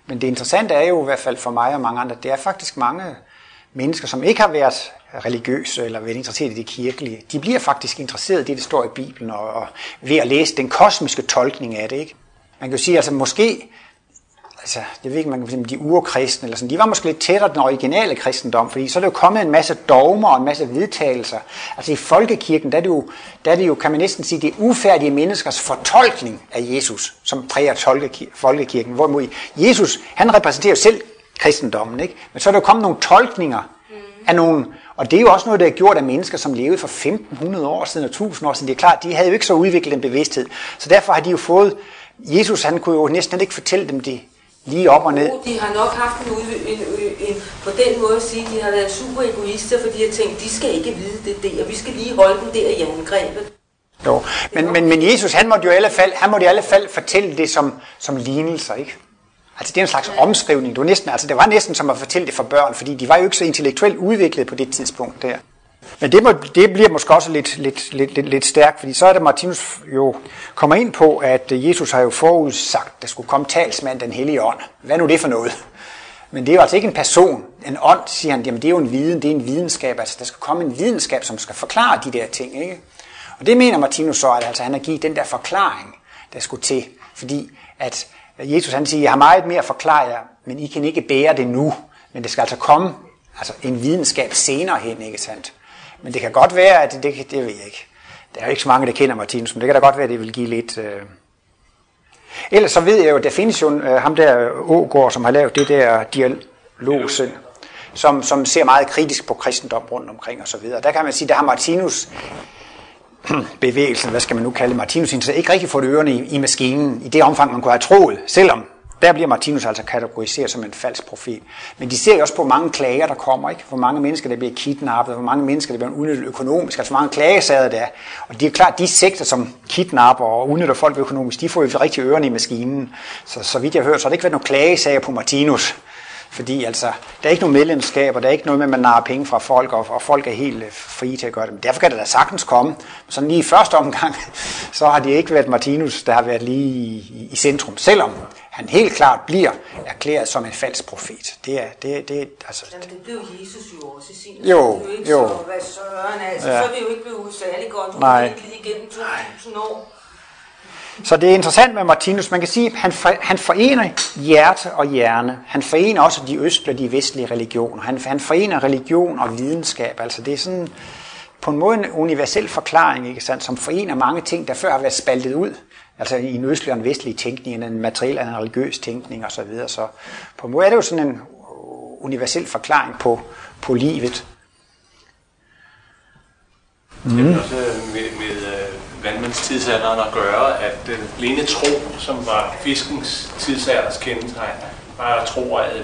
Men det interessante er jo i hvert fald for mig og mange andre, det er faktisk mange mennesker, som ikke har været religiøse eller været interesseret i det kirkelige, de bliver faktisk interesseret i det, der står i Bibelen, og, og ved at læse den kosmiske tolkning af det. Ikke? Man kan jo sige, altså måske altså, jeg ved ikke, man kan sige, de urkristne, eller sådan, de var måske lidt tættere den originale kristendom, fordi så er det jo kommet en masse dogmer og en masse vedtagelser. Altså i folkekirken, der er det jo, der er det jo kan man næsten sige, det er ufærdige menneskers fortolkning af Jesus, som præger folkekirken. Hvorimod Jesus, han repræsenterer jo selv kristendommen, ikke? men så er der jo kommet nogle tolkninger af nogle, og det er jo også noget, der er gjort af mennesker, som levede for 1500 år siden og 1000 år siden. Det er klart, de havde jo ikke så udviklet en bevidsthed. Så derfor har de jo fået, Jesus han kunne jo næsten ikke fortælle dem det lige op og ned. De har nok haft en, en, en, en på den måde at sige, de har været super egoister, for de har tænkt, de skal ikke vide det der, vi skal lige holde dem der i angrebet. Jo, men, men, men Jesus, han måtte jo i alle fald, han måtte i alle fald fortælle det som, som lignelser, ikke? Altså det er en slags ja. omskrivning. Det var, næsten, altså, det var næsten som at fortælle det for børn, fordi de var jo ikke så intellektuelt udviklet på det tidspunkt der. Men det, må, det bliver måske også lidt, lidt, lidt, lidt, lidt stærkt, fordi så er det Martinus jo kommer ind på, at øh, Jesus har jo forudsagt, at der skulle komme talsmand den hellige ånd. Hvad er nu det for noget? Men det er jo altså ikke en person. En ånd, siger han, jamen det er jo en viden, det er en videnskab. Altså der skal komme en videnskab, som skal forklare de der ting. Ikke? Og det mener Martinus så, at altså, han har givet den der forklaring, der skulle til. Fordi at øh, Jesus han siger, jeg har meget mere at forklare jer, men I kan ikke bære det nu. Men det skal altså komme altså en videnskab senere hen, ikke sandt? Men det kan godt være, at det, det, det ved jeg ikke. Der er jo ikke så mange, der kender Martinus, men det kan da godt være, at det vil give lidt... Øh... Ellers så ved jeg jo, at der findes jo øh, ham der Ågård, som har lavet det der dialogsind, som, som ser meget kritisk på kristendom rundt omkring og så videre. Der kan man sige, der har Martinus hmm, bevægelsen, hvad skal man nu kalde Martinus, ikke rigtig fået ørerne i, i maskinen i det omfang, man kunne have troet, selvom der bliver Martinus altså kategoriseret som en falsk profil. Men de ser jo også på mange klager, der kommer, ikke? Hvor mange mennesker, der bliver kidnappet, hvor mange mennesker, der bliver udnyttet økonomisk, altså hvor mange klagesager der er. Og det er klart, de sekter, som kidnapper og udnytter folk økonomisk, de får jo rigtig ørerne i maskinen. Så, så vidt jeg hører, så har det ikke været nogen klagesager på Martinus. Fordi altså, der er ikke nogen medlemskab, og der er ikke noget med, at man narer penge fra folk, og, og folk er helt øh, frie til at gøre det. Men derfor kan det da sagtens komme. Så lige i første omgang, så har det ikke været Martinus, der har været lige i, i centrum. Selvom han helt klart bliver erklæret som en falsk profet. Det er, det, det, altså, Jamen, det blev Jesus jo også i sin Jo, jo. ikke jo. Så, hvad søren, altså, ja. så er vi jo ikke blevet særlig godt Nej. igennem 2000 år. Så det er interessant med Martinus. Man kan sige, at han, for, han forener hjerte og hjerne. Han forener også de østlige og de vestlige religioner. Han, han forener religion og videnskab. Altså det er sådan på en måde en universel forklaring, ikke sandt, som forener mange ting, der før har været spaltet ud. Altså i en østlig og en vestlig tænkning, en materiel og en religiøs tænkning osv. Så, videre. så på en måde er det jo sådan en universel forklaring på, på livet. Mm. Det er også med, med uh, vandmandstidsalderen at gøre, at den blinde tro, som var fiskens tidsalders kendetegn, var tro og adlyd.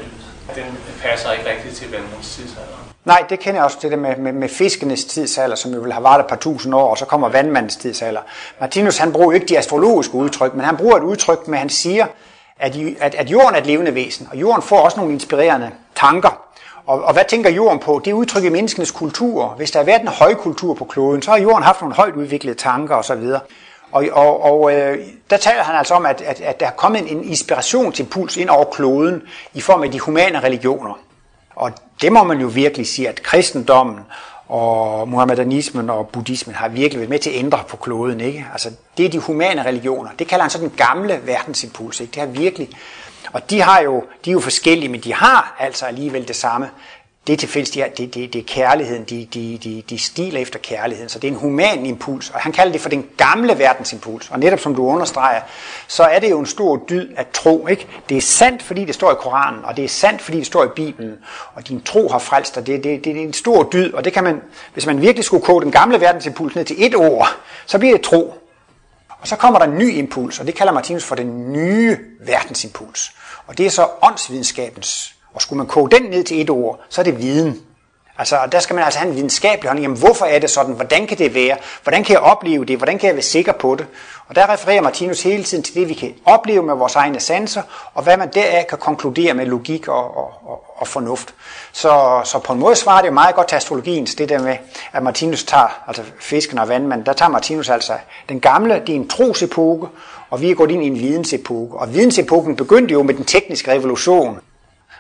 Den passer ikke rigtigt til vandmandstidsalderen. Nej, det kender jeg også til det med, med, med fiskenes tidsalder, som jo vil have varet et par tusind år, og så kommer vandmandens tidsalder. Martinus han bruger ikke de astrologiske udtryk, men han bruger et udtryk, med han siger, at, at, at jorden er et levende væsen, og jorden får også nogle inspirerende tanker. Og, og hvad tænker jorden på? Det udtrykker menneskenes kultur. Hvis der har været en høj kultur på kloden, så har jorden haft nogle højt udviklede tanker osv. Og, og, og øh, der taler han altså om, at, at, at der er kommet en inspirationsimpuls ind over kloden i form af de humane religioner. Og det må man jo virkelig sige, at kristendommen og muhammedanismen og buddhismen har virkelig været med til at ændre på kloden. Ikke? Altså, det er de humane religioner. Det kalder han så den gamle verdensimpuls. Ikke? Det har virkelig... Og de, har jo, de er jo forskellige, men de har altså alligevel det samme. Det er fælles det, det, det, det er kærligheden, de, de, de, de stiler efter kærligheden, så det er en human impuls, og han kalder det for den gamle verdensimpuls, og netop som du understreger, så er det jo en stor dyd at tro, ikke? Det er sandt, fordi det står i Koranen, og det er sandt, fordi det står i Bibelen, og din tro har frelst dig, det, det, det er en stor dyd, og det kan man, hvis man virkelig skulle koge den gamle verdensimpuls ned til et ord, så bliver det tro. Og så kommer der en ny impuls, og det kalder Martinus for den nye verdensimpuls. Og det er så åndsvidenskabens. Og skulle man koge den ned til et ord, så er det viden. Altså, der skal man altså have en videnskabelig holdning. Jamen, hvorfor er det sådan? Hvordan kan det være? Hvordan kan jeg opleve det? Hvordan kan jeg være sikker på det? Og der refererer Martinus hele tiden til det, vi kan opleve med vores egne sanser, og hvad man deraf kan konkludere med logik og, og, og, og fornuft. Så, så på en måde svarer det jo meget godt til astrologiens, det der med, at Martinus tager, altså fisken og vandmanden, der tager Martinus altså den gamle, det er en trosepoke, og vi er gået ind i en vidensepoke. Og vidensepoken begyndte jo med den tekniske revolution,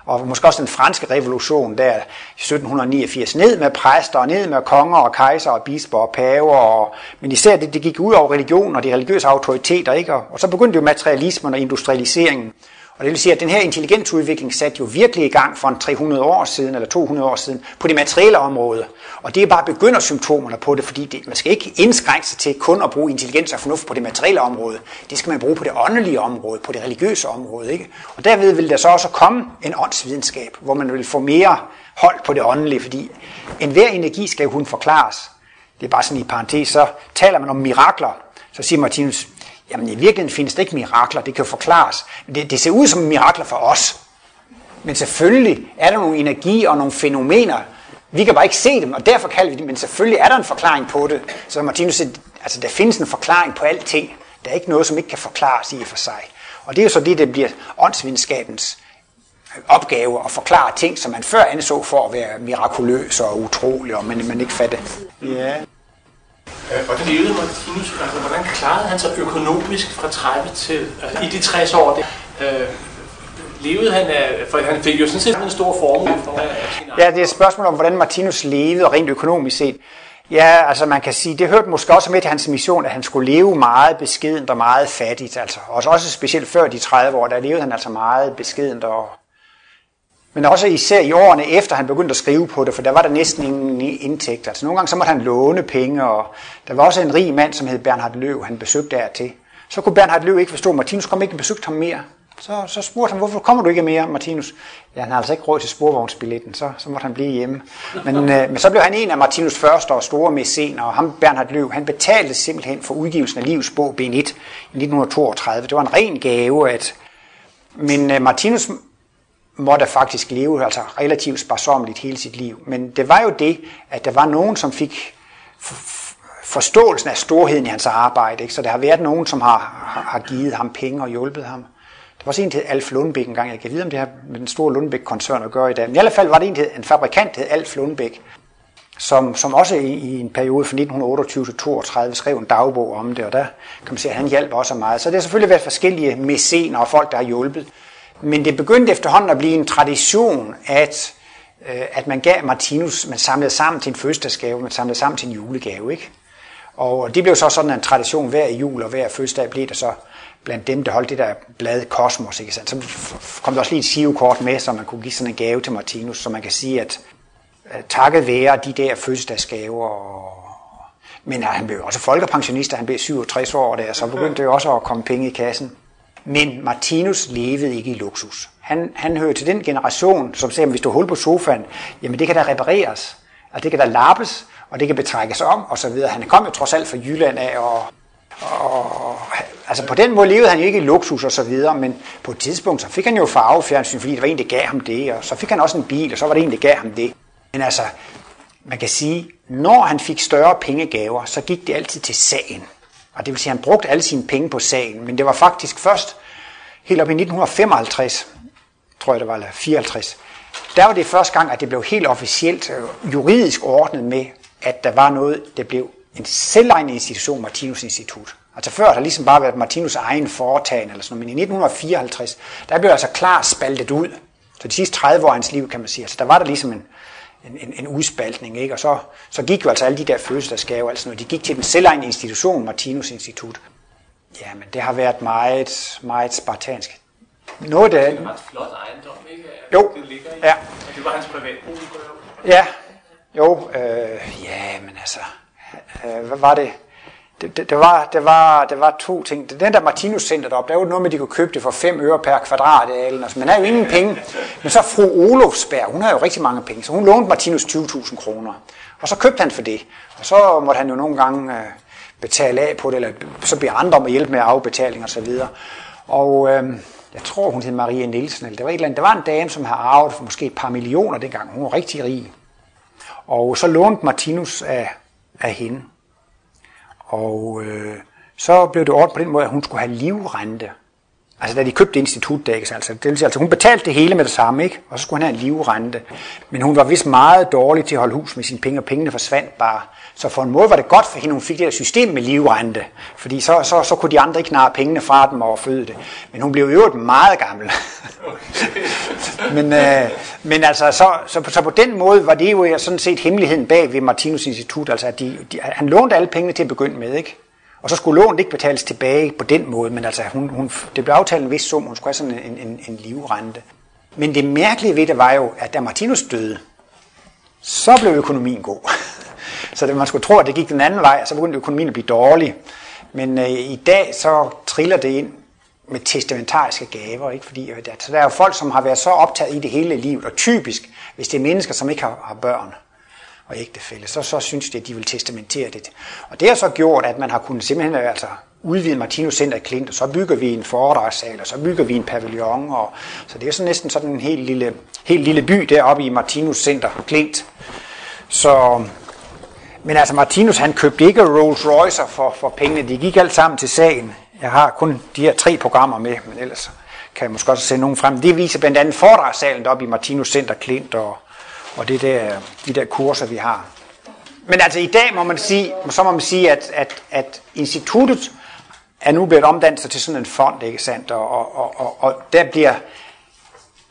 og måske også den franske revolution der i 1789, ned med præster, og ned med konger og kejser og bisper og paver, og, men især det, det gik ud over religion og de religiøse autoriteter, ikke? Og, og så begyndte jo materialismen og industrialiseringen. Og det vil sige, at den her intelligensudvikling satte jo virkelig i gang for en 300 år siden, eller 200 år siden, på det materielle område. Og det er bare begyndersymptomerne på det, fordi det, man skal ikke indskrænke sig til kun at bruge intelligens og fornuft på det materielle område. Det skal man bruge på det åndelige område, på det religiøse område. Ikke? Og derved vil der så også komme en åndsvidenskab, hvor man vil få mere hold på det åndelige, fordi enhver energi skal jo kun forklares. Det er bare sådan i parentes, så taler man om mirakler. Så siger Martinus, Jamen i virkeligheden findes der ikke mirakler, det kan jo forklares. Det, det ser ud som mirakler for os. Men selvfølgelig er der nogle energi og nogle fænomener. Vi kan bare ikke se dem, og derfor kalder vi dem, men selvfølgelig er der en forklaring på det. Så Martinus siger, altså der findes en forklaring på alting. Der er ikke noget, som ikke kan forklares i og for sig. Og det er jo så det, der bliver åndsvidenskabens opgave at forklare ting, som man før anså for at være mirakuløse og utrolige, og man, man ikke fatte. Ja. Øh, og det levede Martinus? Altså, hvordan klarede han sig økonomisk fra 30 til altså, i de 60 år? Det, øh, levede han af, for han fik jo sådan set en stor formue for Ja, det er et spørgsmål om, hvordan Martinus levede rent økonomisk set. Ja, altså man kan sige, det hørte måske også med til hans mission, at han skulle leve meget beskedent og meget fattigt. Altså, også, også specielt før de 30 år, der levede han altså meget beskedent og men også især i årene efter han begyndte at skrive på det, for der var der næsten ingen indtægt. Altså nogle gange så måtte han låne penge, og der var også en rig mand, som hed Bernhard Løv, han besøgte der til. Så kunne Bernhard Løv ikke forstå, at Martinus kom ikke og besøgte ham mere. Så, så spurgte han, hvorfor kommer du ikke mere, Martinus? Ja, han har altså ikke råd til sporvognsbilletten, så, så måtte han blive hjemme. Men, øh, men så blev han en af Martinus første og store mæscener, og ham, Bernhard Løv, han betalte simpelthen for udgivelsen af Livs bog B1 i 1932. Det var en ren gave, at men øh, Martinus måtte faktisk leve altså relativt sparsomligt hele sit liv. Men det var jo det, at der var nogen, som fik forståelsen af storheden i hans arbejde. Ikke? Så der har været nogen, som har, har givet ham penge og hjulpet ham. Der var også en, der hed Alf Lundbæk engang. Jeg kan vide, om det har med den store Lundbæk-koncern at gøre i dag. Men i hvert fald var det en, en fabrikant, der hed Alf Lundbæk, som, som også i, i en periode fra 1928 til 32 skrev en dagbog om det, og der kan man se, at han hjalp også meget. Så det har selvfølgelig været forskellige mæscener og folk, der har hjulpet. Men det begyndte efterhånden at blive en tradition, at, øh, at man gav Martinus, man samlede sammen til en fødselsdagsgave, man samlede sammen til en julegave. Ikke? Og det blev så sådan en tradition hver jul og hver fødselsdag blev der så blandt dem, der holdt det der blad Kosmos. Ikke? sandt? Så kom der også lige et sivekort med, så man kunne give sådan en gave til Martinus, så man kan sige, at takket være de der fødselsdagsgaver og men han blev også folkepensionist, han blev 67 år, der, så begyndte det jo også at komme penge i kassen. Men Martinus levede ikke i luksus. Han, han hører til den generation, som siger, at hvis du hul på sofaen, jamen det kan da repareres. og det kan da lappes, og det kan betrækkes om, og så videre. Han kom jo trods alt fra Jylland af, og, og altså på den måde levede han jo ikke i luksus og så videre, men på et tidspunkt, så fik han jo farvefjernsyn, fordi det var en, der gav ham det, og så fik han også en bil, og så var det en, der gav ham det. Men altså, man kan sige, når han fik større pengegaver, så gik det altid til sagen. Og det vil sige, at han brugte alle sine penge på sagen. Men det var faktisk først helt op i 1955, tror jeg det var, eller 54, der var det første gang, at det blev helt officielt øh, juridisk ordnet med, at der var noget, der blev en selvejende institution, Martinus Institut. Altså før har der ligesom bare været Martinus egen foretagende eller sådan noget, men i 1954, der blev altså klart spaltet ud. Så de sidste 30 år af hans liv, kan man sige. Altså der var der ligesom en, en, en, en udspaltning. Ikke? Og så, så gik jo altså alle de der fødselsdagsgaver, altså når de gik til den selvejende institution, Martinus Institut. Ja, men det har været meget, meget spartansk. Noget af det... er ret flot ejendom, ikke? Jo, det ligger i. ja. Og det var hans privatbolig, Ja, jo, øh, ja, men altså, øh, hvad var det? Det, det, det, var, det, var, det var to ting. Den der Martinus Center deroppe, der var noget med, at de kunne købe det for 5 øre per kvadrat. Altså, man havde jo ingen penge. Men så fru Olofsberg, hun har jo rigtig mange penge, så hun lånte Martinus 20.000 kroner. Og så købte han for det. Og så måtte han jo nogle gange øh, betale af på det, eller så bliver andre om at hjælpe med afbetaling og så videre. Og øh, jeg tror, hun hed Maria Nielsen, eller der var, et eller andet, der var en dame, som har arvet for måske et par millioner dengang. Hun var rigtig rig. Og så lånte Martinus af, af hende. Og øh, så blev det ordnet på den måde, at hun skulle have livrente. Altså da de købte institutdækkes, altså, det altså hun betalte det hele med det samme, ikke? og så skulle hun have en livrente. Men hun var vist meget dårlig til at holde hus med sine penge, og pengene forsvandt bare. Så for en måde var det godt for hende, hun fik det her system med livrente, fordi så, så, så kunne de andre ikke narre pengene fra dem og føde det. Men hun blev i øvrigt meget gammel. men, øh, men altså, så, så, så, på den måde var det jo sådan set hemmeligheden bag ved Martinus Institut, altså at de, de, han lånte alle pengene til at begynde med, ikke? Og så skulle lånet ikke betales tilbage på den måde, men altså hun, hun, det blev aftalt en vis sum, hun skulle have sådan en, en, en livrente. Men det mærkelige ved det var jo, at da Martinus døde, så blev økonomien god. Så det, man skulle tro, at det gik den anden vej, så begyndte økonomien at blive dårlig. Men øh, i dag så triller det ind med testamentariske gaver, ikke? fordi øh, der, så der er jo folk, som har været så optaget i det hele livet, og typisk, hvis det er mennesker, som ikke har, har børn og ægtefælde, så, så synes de, at de vil testamentere det. Og det har så gjort, at man har kunnet simpelthen altså, udvide Martinus Center i Klint, og så bygger vi en foredragssal, og så bygger vi en pavillon, og, så det er så næsten sådan en helt lille, helt lille by deroppe i Martinus Center Klint. Så, men altså Martinus han købte ikke Rolls Royce for, for pengene, de gik alt sammen til sagen. Jeg har kun de her tre programmer med, men ellers kan jeg måske også sende nogen frem. Det viser blandt andet foredragssalen deroppe i Martinus Center Klint, og, og det der, de der kurser, vi har. Men altså i dag må man sige, så må man sige, at, at, at instituttet er nu blevet omdannet til sådan en fond, ikke sandt? Og, og, og, og der bliver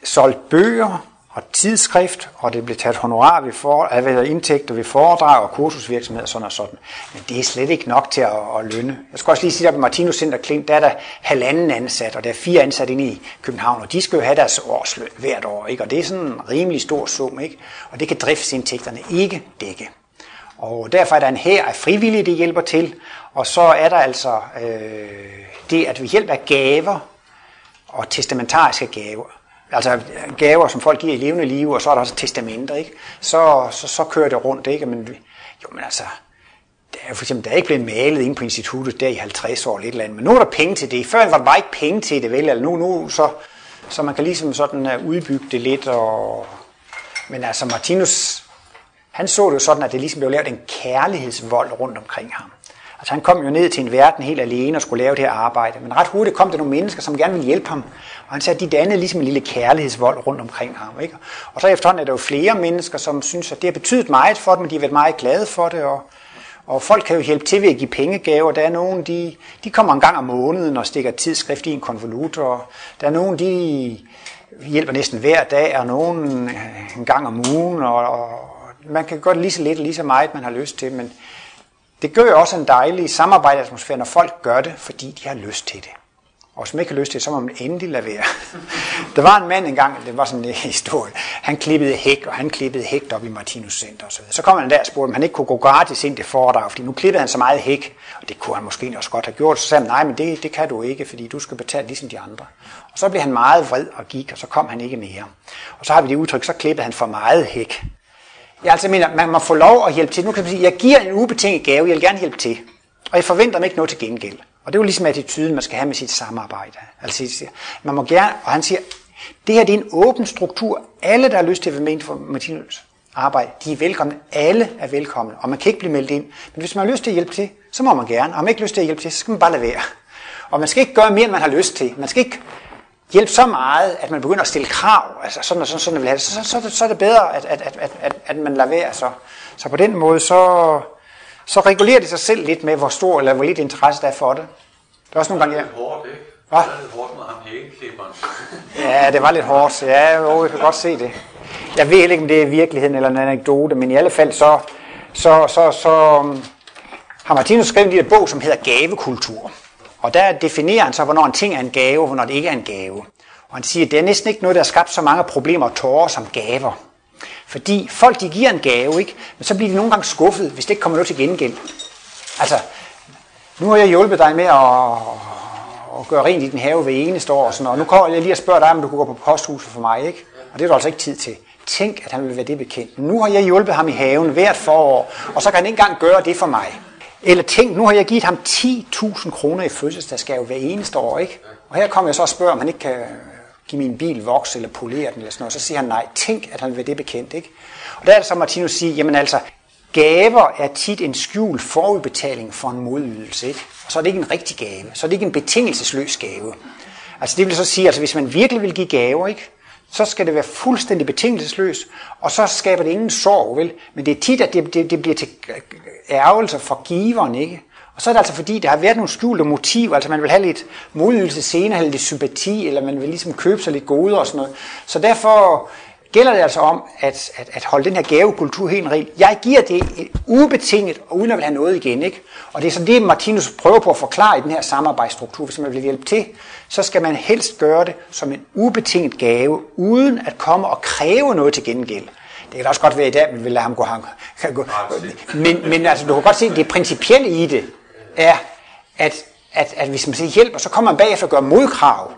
solgt bøger og tidsskrift, og det bliver taget honorar ved for, altså indtægter ved foredrag og kursusvirksomhed og sådan og sådan. Men det er slet ikke nok til at, at lønne. Jeg skal også lige sige, at på Martinus Center Klint, der er der halvanden ansat, og der er fire ansat inde i København, og de skal jo have deres årsløn hvert år, ikke? og det er sådan en rimelig stor sum, ikke? og det kan driftsindtægterne ikke dække. Og derfor er der en her af frivillige, der hjælper til, og så er der altså øh, det, at vi hjælper gaver og testamentariske gaver, altså gaver, som folk giver i levende liv, og så er der også testamenter, ikke? Så, så, så kører det rundt, ikke? Men, jo, men altså, der er for eksempel, der er ikke blevet malet ind på instituttet der i 50 år eller et eller andet, men nu er der penge til det. Før var der bare ikke penge til det, vel? Eller nu, nu så, så man kan ligesom sådan øh, udbygge det lidt, og, men altså Martinus, han så det sådan, at det ligesom blev lavet en kærlighedsvold rundt omkring ham. Altså han kom jo ned til en verden helt alene og skulle lave det her arbejde. Men ret hurtigt kom der nogle mennesker, som gerne ville hjælpe ham. Og han sagde, at de dannede ligesom en lille kærlighedsvold rundt omkring ham. Ikke? Og så efterhånden er der jo flere mennesker, som synes, at det har betydet meget for dem, og de har været meget glade for det. Og, og folk kan jo hjælpe til ved at give pengegaver. Der er nogen, de, de kommer en gang om måneden og stikker tidsskrift i en konvolut. Og der er nogen, de hjælper næsten hver dag, og nogen øh, en gang om ugen. Og, og man kan godt lige så lidt og lige så meget, man har lyst til, men det gør jo også en dejlig samarbejdsatmosfære, når folk gør det, fordi de har lyst til det. Og hvis man ikke har lyst til det, så må man endelig lade være. Der var en mand engang, det var sådan en historie, han klippede hæk, og han klippede hæk op i Martinus Center og så videre. Så kom han der og spurgte, om han ikke kunne gå gratis ind til foredrag, fordi nu klippede han så meget hæk, og det kunne han måske også godt have gjort. Så sagde han, nej, men det, det kan du ikke, fordi du skal betale ligesom de andre. Og så blev han meget vred og gik, og så kom han ikke mere. Og så har vi det udtryk, så klippede han for meget hæk. Jeg altså mener, man må få lov at hjælpe til. Nu kan man sige, jeg giver en ubetinget gave, jeg vil gerne hjælpe til. Og jeg forventer mig ikke noget til gengæld. Og det er jo ligesom attituden, man skal have med sit samarbejde. Altså, man må gerne, og han siger, det her det er en åben struktur. Alle, der har lyst til at være med for Martinus arbejde, de er velkomne. Alle er velkomne, og man kan ikke blive meldt ind. Men hvis man har lyst til at hjælpe til, så må man gerne. Og om man ikke har lyst til at hjælpe til, så skal man bare lade være. Og man skal ikke gøre mere, end man har lyst til. Man skal ikke hjælpe så meget, at man begynder at stille krav, altså sådan og sådan, sådan vil have det, så, så, så, så er det bedre, at, at, at, at, at man lader være. Så, så på den måde, så, så regulerer det sig selv lidt med, hvor stor eller hvor lidt interesse der er for det. Det er også nogle gange, ja. Det? Hvad? Det er lidt hårdt med ham hækkeklipperen. Ja, det var lidt hårdt. Ja, jo, jeg kan godt se det. Jeg ved ikke, om det er virkeligheden eller en anekdote, men i alle fald så, så, så, så um, har Martinus skrevet en lille bog, som hedder Gavekultur. Og der definerer han så, hvornår en ting er en gave, og hvornår det ikke er en gave. Og han siger, at det er næsten ikke noget, der har skabt så mange problemer og tårer som gaver. Fordi folk, de giver en gave, ikke? men så bliver de nogle gange skuffet, hvis det ikke kommer noget til gengæld. Altså, nu har jeg hjulpet dig med at, at gøre rent i din have ved eneste år, og, sådan, og nu kommer jeg lige og spørge dig, om du kunne gå på posthuset for mig, ikke? Og det er du altså ikke tid til. Tænk, at han vil være det bekendt. Nu har jeg hjulpet ham i haven hvert forår, og så kan han ikke engang gøre det for mig. Eller tænk, nu har jeg givet ham 10.000 kroner i fødselsdagsgave hver eneste år, ikke? Og her kommer jeg så og spørger, om han ikke kan give min bil voks eller polere den eller sådan noget. Så siger han nej. Tænk, at han vil det bekendt, ikke? Og der er det så, Martinus siger, jamen altså, gaver er tit en skjul forudbetaling for en modydelse, ikke? Og så er det ikke en rigtig gave. Så er det ikke en betingelsesløs gave. Altså det vil så sige, altså hvis man virkelig vil give gaver, ikke? Så skal det være fuldstændig betingelsesløs, og så skaber det ingen sorg, vel? Men det er tit, at det, det, det bliver til ærgelse for giveren, ikke? Og så er det altså fordi, der har været nogle skjulte motiver, altså man vil have lidt modydelse senere, eller lidt sympati, eller man vil ligesom købe sig lidt gode og sådan noget. Så derfor gælder det altså om at, at, at holde den her gavekultur helt rent. Jeg giver det et ubetinget, og uden at vil have noget igen. Ikke? Og det er så det, Martinus prøver på at forklare i den her samarbejdsstruktur. Hvis man vil hjælpe til, så skal man helst gøre det som en ubetinget gave, uden at komme og kræve noget til gengæld. Det kan også godt være i dag, vi vil lade ham gå ham. Men, men altså, du kan godt se, at det principielle i det er, at, at, at hvis man siger hjælp, så kommer man bagefter og gør modkrav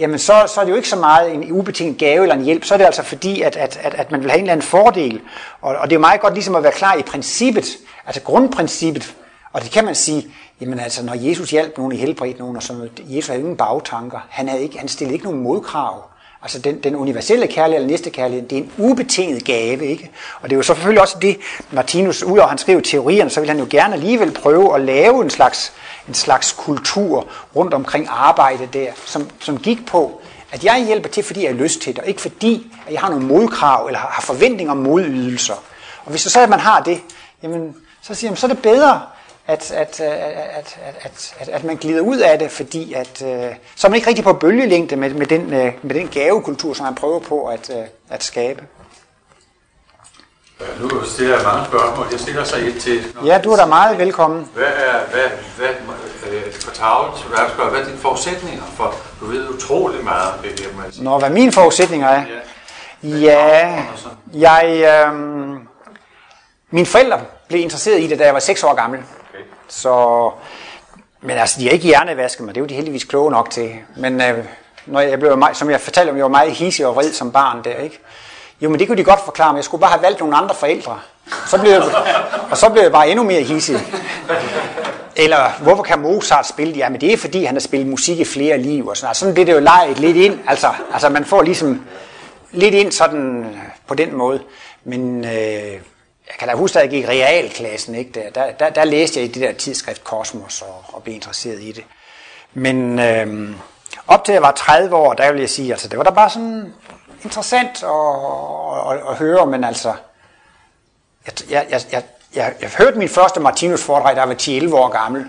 jamen så, så er det jo ikke så meget en ubetinget gave eller en hjælp, så er det altså fordi, at, at, at, at man vil have en eller anden fordel. Og, og det er jo meget godt ligesom at være klar i princippet, altså grundprincippet, og det kan man sige, jamen altså når Jesus hjalp nogen i helbredt nogen og sådan noget, Jesus havde ingen bagtanker, han, havde ikke, han stillede ikke nogen modkrav. Altså den, den universelle kærlighed eller næste kærlighed, det er en ubetinget gave, ikke? Og det er jo så selvfølgelig også det, Martinus, ud og han skriver teorierne, så vil han jo gerne alligevel prøve at lave en slags en slags kultur rundt omkring arbejde der, som, som gik på, at jeg hjælper til, fordi jeg har lyst til det, og ikke fordi, at jeg har nogle modkrav eller har forventninger om modydelser. Og hvis så, så at man har det, jamen, så siger man, så er det bedre, at, at, at, at, at, at, at man glider ud af det, fordi at, øh, så er man ikke rigtig på bølgelængde med, med, den, øh, med den gavekultur, som man prøver på at, øh, at skabe. Nu stiller jeg mange spørgsmål. Jeg stiller så et til. Ja, du er da meget velkommen. Hvad er, hvad, hvad, øh, for tavlen, så hvad, spørge, hvad er dine forudsætninger? For du ved utrolig meget om det her. Man Nå, hvad mine forudsætninger er? Ja, ja jeg, øh, mine forældre blev interesseret i det, da jeg var 6 år gammel. Okay. Så, men altså, de har ikke hjernevasket mig, det er jo de heldigvis kloge nok til. Men øh, når jeg blev, som jeg fortalte om, jeg var meget hissig og vred som barn der, ikke? Jo, men det kunne de godt forklare, men jeg skulle bare have valgt nogle andre forældre. Så blev jeg, og så blev jeg bare endnu mere hissig. Eller hvorfor kan Mozart spille? Ja, men det er fordi, han har spillet musik i flere liv. Og sådan, altså, sådan bliver det jo leget lidt ind. Altså, altså man får ligesom lidt ind sådan øh, på den måde. Men øh, jeg kan da huske, at jeg gik realklassen. Ikke? Der, der, der, der læste jeg i det der tidsskrift Kosmos og, og blev interesseret i det. Men øh, op til jeg var 30 år, der vil jeg sige, altså det var der bare sådan interessant at, at, at høre, men altså, jeg, jeg, jeg, jeg, jeg, jeg hørte min første Martinus foredrag, da jeg var 10-11 år gammel.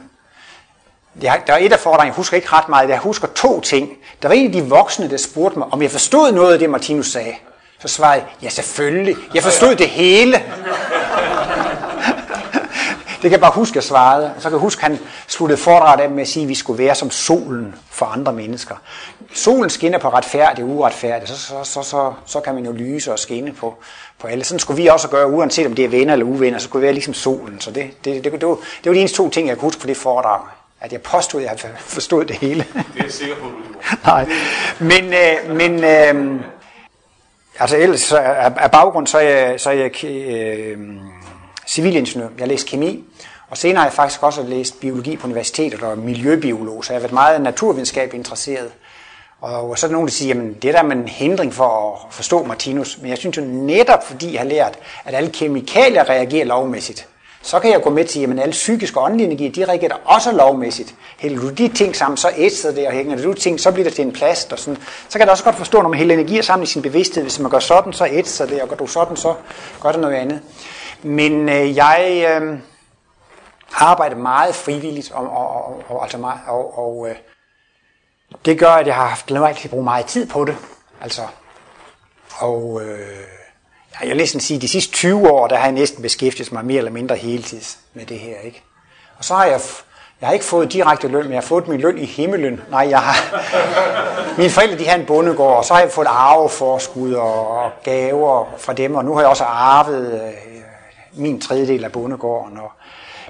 Der, der var et af foredragene, jeg husker ikke ret meget, jeg husker to ting. Der var en af de voksne, der spurgte mig, om jeg forstod noget af det, Martinus sagde. Så svarede jeg, ja selvfølgelig, jeg forstod det hele. Det kan jeg bare huske, at jeg svarede. Så kan jeg huske, at han sluttede foredraget af med at sige, at vi skulle være som solen for andre mennesker. Solen skinner på retfærdigt og uretfærdigt, så, så, så, så, så kan man jo lyse og skinne på, på alle. Sådan skulle vi også gøre, uanset om det er venner eller uvenner, så skulle vi være ligesom solen. Så det, det, det, det, var, det var de eneste to ting, jeg kunne huske på det foredrag. At jeg påstod, at jeg forstod det hele. Det er jeg sikker på, du Nej, men, øh, men øh, altså ellers så af, af baggrund, så er jeg, så er jeg øh, civilingeniør. Jeg læste kemi, og senere har jeg faktisk også læst biologi på universitetet og miljøbiolog, så jeg har været meget naturvidenskab interesseret. Og så er der nogen, der siger, at det er der en hindring for at forstå Martinus. Men jeg synes jo netop, fordi jeg har lært, at alle kemikalier reagerer lovmæssigt, så kan jeg gå med til, at alle psykiske og åndelige energier, de reagerer også lovmæssigt. Hælder du de ting sammen, så ætser det, og hænger du ting, så bliver det til en plast. Og sådan. Så kan jeg også godt forstå, når man hælder energier sammen i sin bevidsthed, hvis man gør sådan, så ætser det, og gør du sådan, så gør det noget andet. Men øh, jeg øh, arbejder meget frivilligt, og, og, og, og, altså meget, og, og øh, det gør, at jeg har haft lov til at bruge meget tid på det. Altså, og øh, jeg vil næsten sige, at de sidste 20 år, der har jeg næsten beskæftiget mig mere eller mindre heltids med det her. Ikke? Og så har jeg, jeg har ikke fået direkte løn, men jeg har fået min løn i himmelen. Nej, jeg har, mine forældre de har en bondegård, og så har jeg fået arveforskud og, og gaver fra dem, og nu har jeg også arvet øh, min tredjedel af bondegården. Og,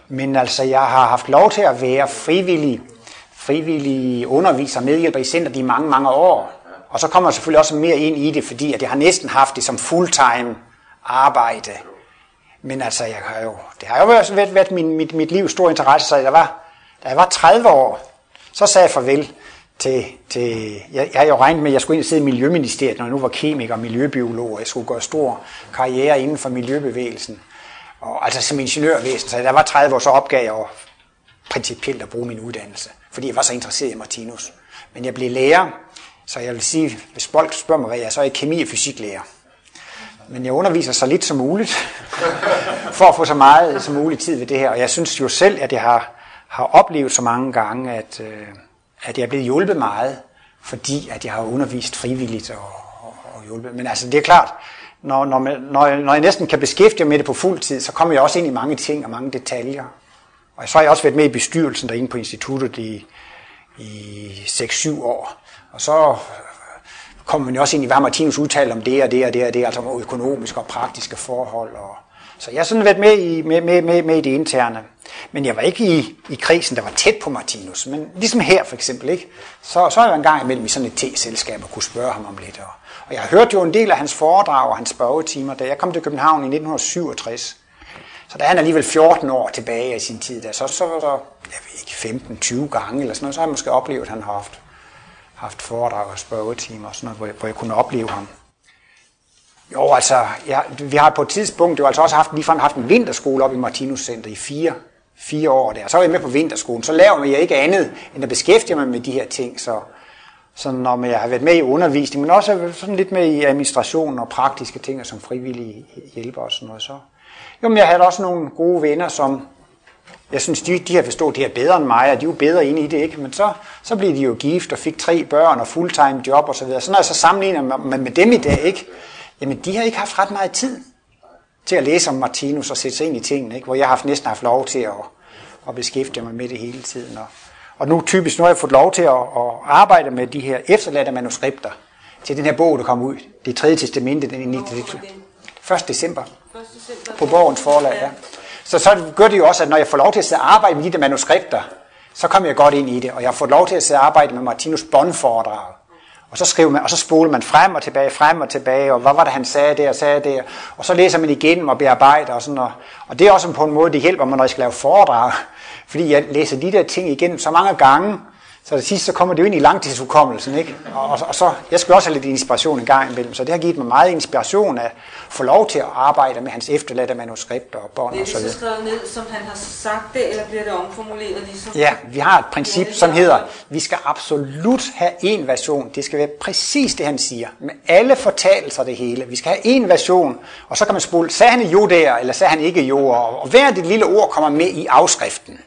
men altså, jeg har haft lov til at være frivillig, frivillig underviser, medhjælper i center de mange, mange år. Og så kommer jeg selvfølgelig også mere ind i det, fordi at jeg har næsten haft det som fulltime arbejde. Men altså, jeg har jo, det har jo været, været, været min, mit, mit livs store interesse, så jeg var, da jeg var 30 år, så sagde jeg farvel til, til jeg, jeg havde jo regnet med, at jeg skulle ind og sidde i Miljøministeriet, når jeg nu var kemiker og miljøbiolog, og jeg skulle gøre stor karriere inden for miljøbevægelsen. Og, altså som ingeniørvæsen, så der var 30 år, så opgav jeg principielt at bruge min uddannelse, fordi jeg var så interesseret i Martinus. Men jeg blev lærer, så jeg vil sige, hvis folk spørger mig, hvad jeg er, så er jeg kemi- og fysiklærer. Men jeg underviser så lidt som muligt, for at få så meget som muligt tid ved det her. Og jeg synes jo selv, at jeg har, har oplevet så mange gange, at, øh, at jeg er blevet hjulpet meget, fordi at jeg har undervist frivilligt og, og, og hjulpet. Men altså, det er klart, når, når, når, når jeg næsten kan beskæftige mig med det på fuld tid, så kommer jeg også ind i mange ting og mange detaljer. Og så har jeg også været med i bestyrelsen derinde på instituttet i, i 6-7 år. Og så kommer man jo også ind i, hvad Martinus udtaler om det og det og det og det, altså om økonomiske og praktiske forhold. Og, så jeg har sådan været med i, med, med, med, med i det interne. Men jeg var ikke i, i krisen, der var tæt på Martinus. Men ligesom her for eksempel, ikke? Så, så er jeg en gang imellem i sådan et te-selskab og kunne spørge ham om lidt. Og, og jeg hørte hørt jo en del af hans foredrag og hans spørgetimer, da jeg kom til København i 1967. Så da han alligevel 14 år tilbage i sin tid, der, så, så så jeg ved ikke, 15-20 gange eller sådan noget, så har jeg måske oplevet, at han har haft, haft foredrag og spørgetimer og sådan noget, hvor jeg, hvor jeg kunne opleve ham. Jo, altså, ja, vi har på et tidspunkt jo altså også haft, ligefrem haft en vinterskole op i Martinus Center i fire, fire år der. Så var jeg med på vinterskolen. Så laver jeg ikke andet, end at beskæftige mig med de her ting. Så, så når jeg har været med i undervisning, men også sådan lidt med i administration og praktiske ting, og som frivillige hjælper og sådan noget, så, jo, men jeg havde også nogle gode venner, som jeg synes, de, de har forstået det her bedre end mig, og de er jo bedre inde i det, ikke? Men så, så blev de jo gift og fik tre børn og fulltime job og så videre. Så når jeg så sammenligner med, med dem i dag, ikke? Jamen, de har ikke haft ret meget tid til at læse om Martinus og sætte sig ind i tingene, ikke? Hvor jeg har haft, næsten haft lov til at, at beskæftige mig med det hele tiden. Og, og nu typisk, nu har jeg fået lov til at, at arbejde med de her efterladte manuskripter til den her bog, der kom ud. Det tredje testamente, den i 1. december. 1. december. På Borgens forlag, ja. Så, så gør det jo også, at når jeg får lov til at sidde og arbejde med de der manuskripter, så kommer jeg godt ind i det, og jeg har fået lov til at sidde og arbejde med Martinus bondforedrag. Og så skriver man, og så spoler man frem og tilbage, frem og tilbage, og hvad var det, han sagde der og sagde der, og så læser man igen og bearbejder og sådan noget. Og det er også på en måde, det hjælper mig, når jeg skal lave foredrag, fordi jeg læser de der ting igen så mange gange, så det sidste så kommer det jo ind i langtidshukommelsen, ikke? Og, og, og så, jeg skal også have lidt inspiration en gang imellem, så det har givet mig meget inspiration at få lov til at arbejde med hans efterladte manuskripter og bånd og så videre. Bliver det så skrevet ned, som han har sagt det, eller bliver det omformuleret ligesom? Ja, vi har et princip, som hedder, vi skal absolut have en version. Det skal være præcis det, han siger. Med alle fortalelser det hele. Vi skal have en version, og så kan man spole, sagde han jo der, eller sagde han ikke jo, og hver det lille ord kommer med i afskriften.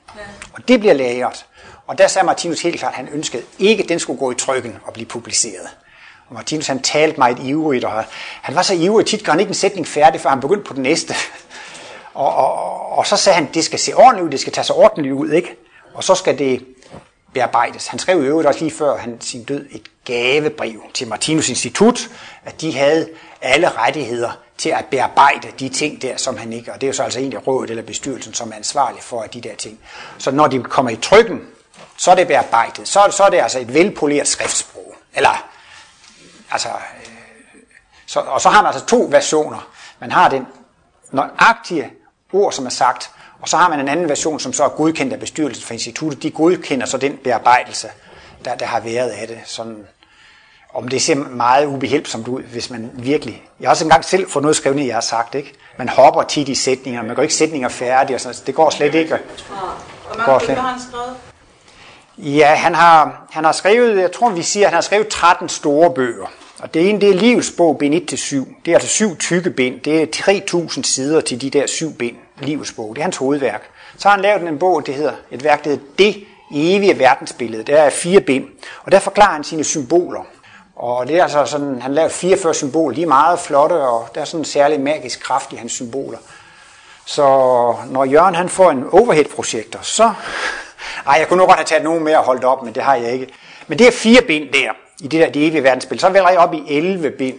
Og det bliver lagret. Og der sagde Martinus helt klart, at han ønskede ikke, at den skulle gå i trykken og blive publiceret. Og Martinus han talte meget ivrigt, og han var så ivrig, tit gør han ikke en sætning færdig, før han begyndte på den næste. Og, og, og så sagde han, det skal se ordentligt ud, det skal tage sig ordentligt ud, ikke? Og så skal det bearbejdes. Han skrev i øvrigt også lige før han sin død et gavebrev til Martinus Institut, at de havde alle rettigheder til at bearbejde de ting der, som han ikke, og det er jo så altså egentlig rådet eller bestyrelsen, som er ansvarlig for de der ting. Så når de kommer i trykken, så er det bearbejdet. Så, så er det altså et velpoleret skriftsprog. Eller, altså, øh, så, og så har man altså to versioner. Man har den nøjagtige ord, som er sagt, og så har man en anden version, som så er godkendt af bestyrelsen for instituttet. De godkender så den bearbejdelse, der, der har været af det. Sådan, om det ser meget ubehjælpsomt ud, hvis man virkelig... Jeg har også engang selv fået noget skrevet ned, jeg har sagt, ikke? Man hopper tit i sætninger, man går ikke sætninger færdige, og sådan, det går slet ikke. Hvor mange bøger har han skrevet? Ja, han har, han har skrevet, jeg tror vi siger, han har skrevet 13 store bøger. Og det ene, det er Livets bog, bind 1-7. Det er altså syv tykke bind. Det er 3.000 sider til de der syv bind, Livets bog. Det er hans hovedværk. Så har han lavet en bog, det hedder, et værk, det hedder Det evige verdensbillede. Det er fire bind. Og der forklarer han sine symboler. Og det er altså sådan, han laver 44 symboler. De er meget flotte, og der er sådan en særlig magisk kraft i hans symboler. Så når Jørgen han får en overhead-projektor, så ej, jeg kunne nu godt have taget nogen mere og holdt op, men det har jeg ikke. Men det er fire bind der, i det der det evige verdensspil. Så vælger jeg op i 11 bind.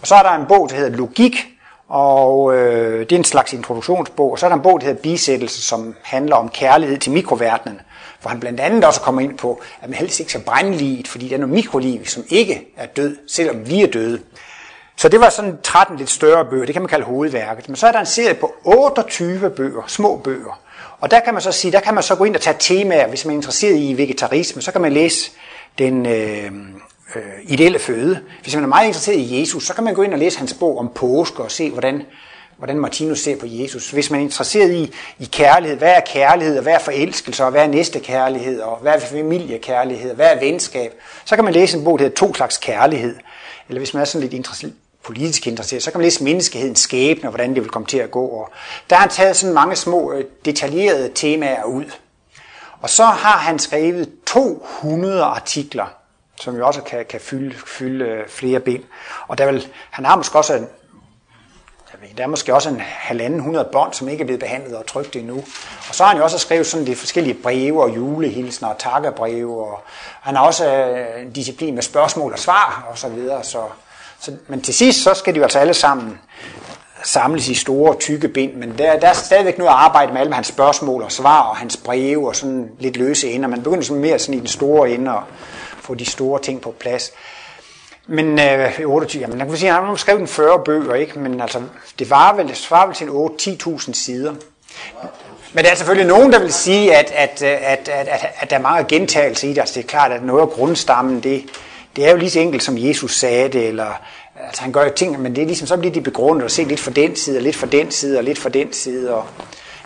Og så er der en bog, der hedder Logik, og øh, det er en slags introduktionsbog. Og så er der en bog, der hedder Bisættelse, som handler om kærlighed til mikroverdenen. Hvor han blandt andet også kommer ind på, at man helst ikke skal brænde livet, fordi der er noget mikroliv, som ikke er død, selvom vi er døde. Så det var sådan 13 lidt større bøger, det kan man kalde hovedværket. Men så er der en serie på 28 bøger, små bøger. Og der kan man så sige, der kan man så gå ind og tage temaer, hvis man er interesseret i vegetarisme, så kan man læse den øh, øh, ideelle føde. Hvis man er meget interesseret i Jesus, så kan man gå ind og læse hans bog om påske og se, hvordan, hvordan Martinus ser på Jesus. Hvis man er interesseret i, i kærlighed, hvad er kærlighed, og hvad er forelskelse, og hvad er næste kærlighed, og hvad er familiekærlighed, og hvad er venskab, så kan man læse en bog, der hedder To slags kærlighed. Eller hvis man er sådan lidt interesseret, politisk interesseret, så kan man læse menneskehedens skæbne, og hvordan det vil komme til at gå. Og der har han taget sådan mange små øh, detaljerede temaer ud. Og så har han skrevet 200 artikler, som jo også kan, kan fylde, fylde øh, flere ben. Og der vil, han har måske også en, der er måske også en halvanden hundrede bånd, som ikke er blevet behandlet og trykt endnu. Og så har han jo også skrevet sådan de forskellige breve og julehilsner og takkebreve. Og han har også øh, en disciplin med spørgsmål og svar og så videre. Så, så, men til sidst, så skal de jo altså alle sammen samles i store, tykke bind, men der, der er stadigvæk noget at arbejde med alle med hans spørgsmål og svar og hans breve og sådan lidt løse ender. Man begynder sådan mere sådan i den store ende og få de store ting på plads. Men øh, 28, jamen, man kan sige, han har skrevet en 40 bøger, ikke? men altså, det var vel, det svarer vel til en 8-10.000 sider. Men der er selvfølgelig nogen, der vil sige, at, at, øh, at, at, at, at der er mange gentagelser i det. Altså, det er klart, at noget af grundstammen, det, det er jo lige så enkelt, som Jesus sagde det, eller altså han gør jo ting, men det er ligesom, så bliver de begrundet og se lidt for den side, og lidt for den side, og lidt for den side. Og,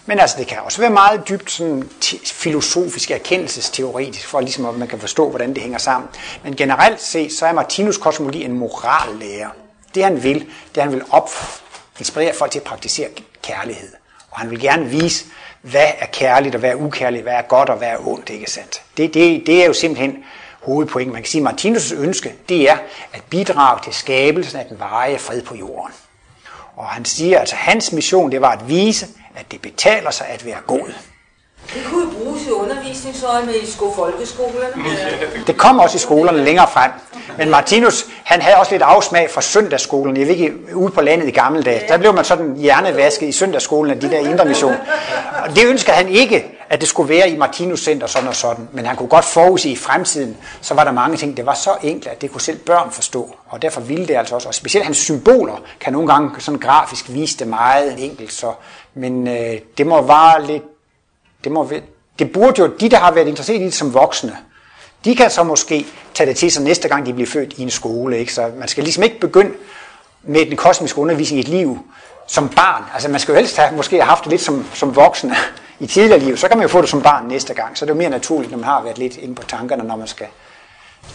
men altså, det kan også være meget dybt sådan, filosofisk, erkendelsesteoretisk, for ligesom, at man kan forstå, hvordan det hænger sammen. Men generelt set, så er Martinus kosmologi en morallærer. Det han vil, det han vil op, inspirere folk til at praktisere kærlighed. Og han vil gerne vise, hvad er kærligt, og hvad er ukærligt, hvad er godt, og hvad er ondt, ikke sandt? Det, det, det er jo simpelthen hovedpoint. Man kan sige, at Martinus' ønske, det er at bidrage til skabelsen af den varige fred på jorden. Og han siger, at altså, hans mission, det var at vise, at det betaler sig at være god. Det kunne bruges i undervisningsøje med i sko folkeskolerne. Det kom også i skolerne længere frem. Men Martinus, han havde også lidt afsmag fra søndagsskolen. Jeg ved ikke, ude på landet i gamle dage, der blev man sådan hjernevasket i søndagsskolen af de der indre mission. Og det ønskede han ikke, at det skulle være i Martinus Center sådan og sådan. Men han kunne godt forudse i fremtiden, så var der mange ting, det var så enkelt, at det kunne selv børn forstå. Og derfor ville det altså også. Og specielt hans symboler kan nogle gange sådan grafisk vise det meget enkelt. Så, men øh, det må være lidt det, må, det burde jo, de der har været interesseret i det som voksne, de kan så måske tage det til sig næste gang, de bliver født i en skole. Ikke? Så man skal ligesom ikke begynde med den kosmiske undervisning i et liv som barn. Altså man skal jo helst have, måske have haft det lidt som, som voksne i tidligere liv. Så kan man jo få det som barn næste gang. Så det er jo mere naturligt, når man har været lidt inde på tankerne, når man skal,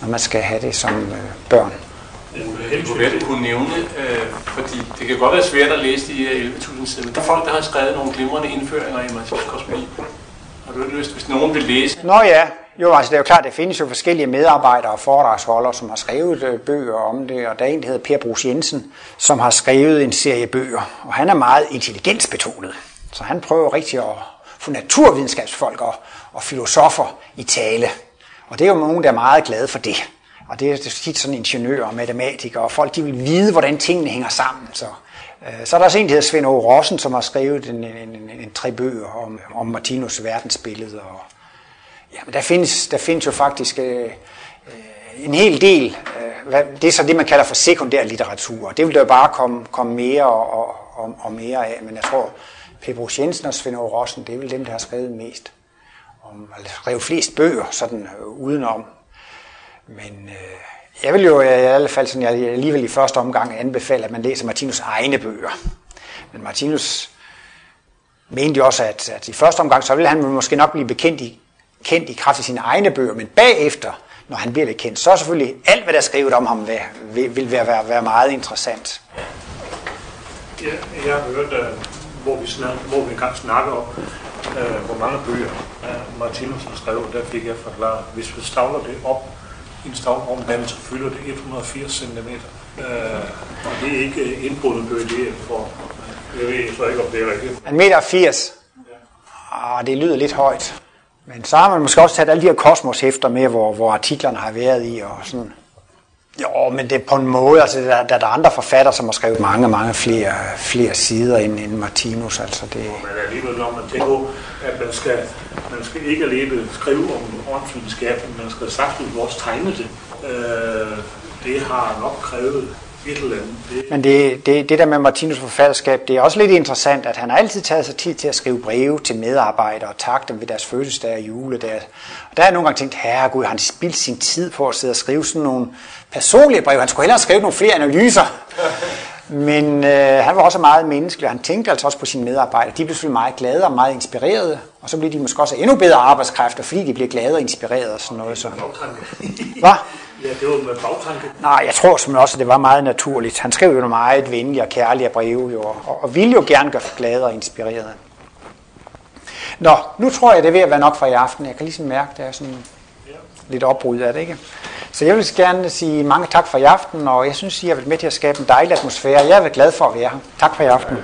når man skal have det som øh, børn du vil kunne nævne, øh, fordi det kan godt være svært at læse de 11.000 sider. Der er folk, der har skrevet nogle glimrende indføringer i Martins kosmologi. Har du lyst, hvis nogen vil læse? Nå ja, jo, altså det er jo klart, der findes jo forskellige medarbejdere og foredragsholdere, som har skrevet øh, bøger om det, og der er en, der hedder Per Brugs Jensen, som har skrevet en serie bøger, og han er meget intelligensbetonet. Så han prøver rigtig at få naturvidenskabsfolk og, og filosofer i tale. Og det er jo nogen, der er meget glade for det. Og det er tit sådan ingeniører og matematikere, og folk de vil vide, hvordan tingene hænger sammen. Så, øh, så er der også en, der hedder Svend O. Rossen, som har skrevet en, en, en, en tre bøger om, om Martinus verdensbillede. Og, ja, men der findes, der findes jo faktisk øh, øh, en hel del. Øh, hvad, det er så det, man kalder for sekundær litteratur. Det vil der bare komme, komme mere og, og, og, og mere af. Men jeg tror, Pebro Jensen og Svend O. Rossen, det er vel dem, der har skrevet mest. Om, eller skrevet flest bøger sådan øh, udenom men øh, jeg vil jo øh, i alle fald sådan, jeg alligevel i første omgang anbefale, at man læser Martinus egne bøger. Men Martinus mente jo også, at, at i første omgang, så vil han måske nok blive bekendt i, kendt i kraft af sine egne bøger, men bagefter, når han bliver lidt kendt, så er selvfølgelig alt, hvad der er skrevet om ham, vil, vil være, være, være meget interessant. Ja, jeg har hørt, øh, hvor vi, snak, hvor vi engang snakker om, uh, hvor mange bøger Martinus har skrevet, der fik jeg forklaret, hvis vi stavler det op, en stavomdannelse fylder det 180 cm. Øh, og det er ikke indbruddet det er for, jeg ved så ikke, om det er rigtigt. En meter 80. Ja. Ah, det lyder lidt højt. Men så har man måske også taget alle de her kosmoshæfter med, hvor, hvor artiklerne har været i og sådan. Jo, men det er på en måde, altså der, der er andre forfattere, som har skrevet mange, mange flere, flere sider end, end Martinus. Altså det... Men alligevel, når man tænker at man skal, man skal ikke alene skrive om åndsvidenskab, men man skal sagtens også tegne det. Øh, det har nok krævet et eller andet. Det, Men det, det, det der med Martinus forfatterskab, det er også lidt interessant, at han har altid taget sig tid til at skrive breve til medarbejdere og takke dem ved deres fødselsdag og juledag. Og der har jeg nogle gange tænkt, herregud, han spildt sin tid på at sidde og skrive sådan nogle personlige breve. Han skulle hellere skrive nogle flere analyser. Men øh, han var også meget menneskelig, han tænkte altså også på sine medarbejdere. De blev selvfølgelig meget glade og meget inspirerede, og så blev de måske også endnu bedre arbejdskræfter, fordi de blev glade og inspirerede og sådan noget. Så. Hvad? ja, det var med bagtanke. Nej, jeg tror simpelthen også, at det var meget naturligt. Han skrev jo nogle meget venlige og kærlige breve, jo, og, og ville jo gerne gøre glade og inspirerede. Nå, nu tror jeg, det er ved at være nok for i aften. Jeg kan ligesom mærke, at der er sådan lidt opbrud af det, ikke? Så jeg vil gerne sige mange tak for i aften, og jeg synes, I har været med til at skabe en dejlig atmosfære. Jeg er glad for at være her. Tak for i aften.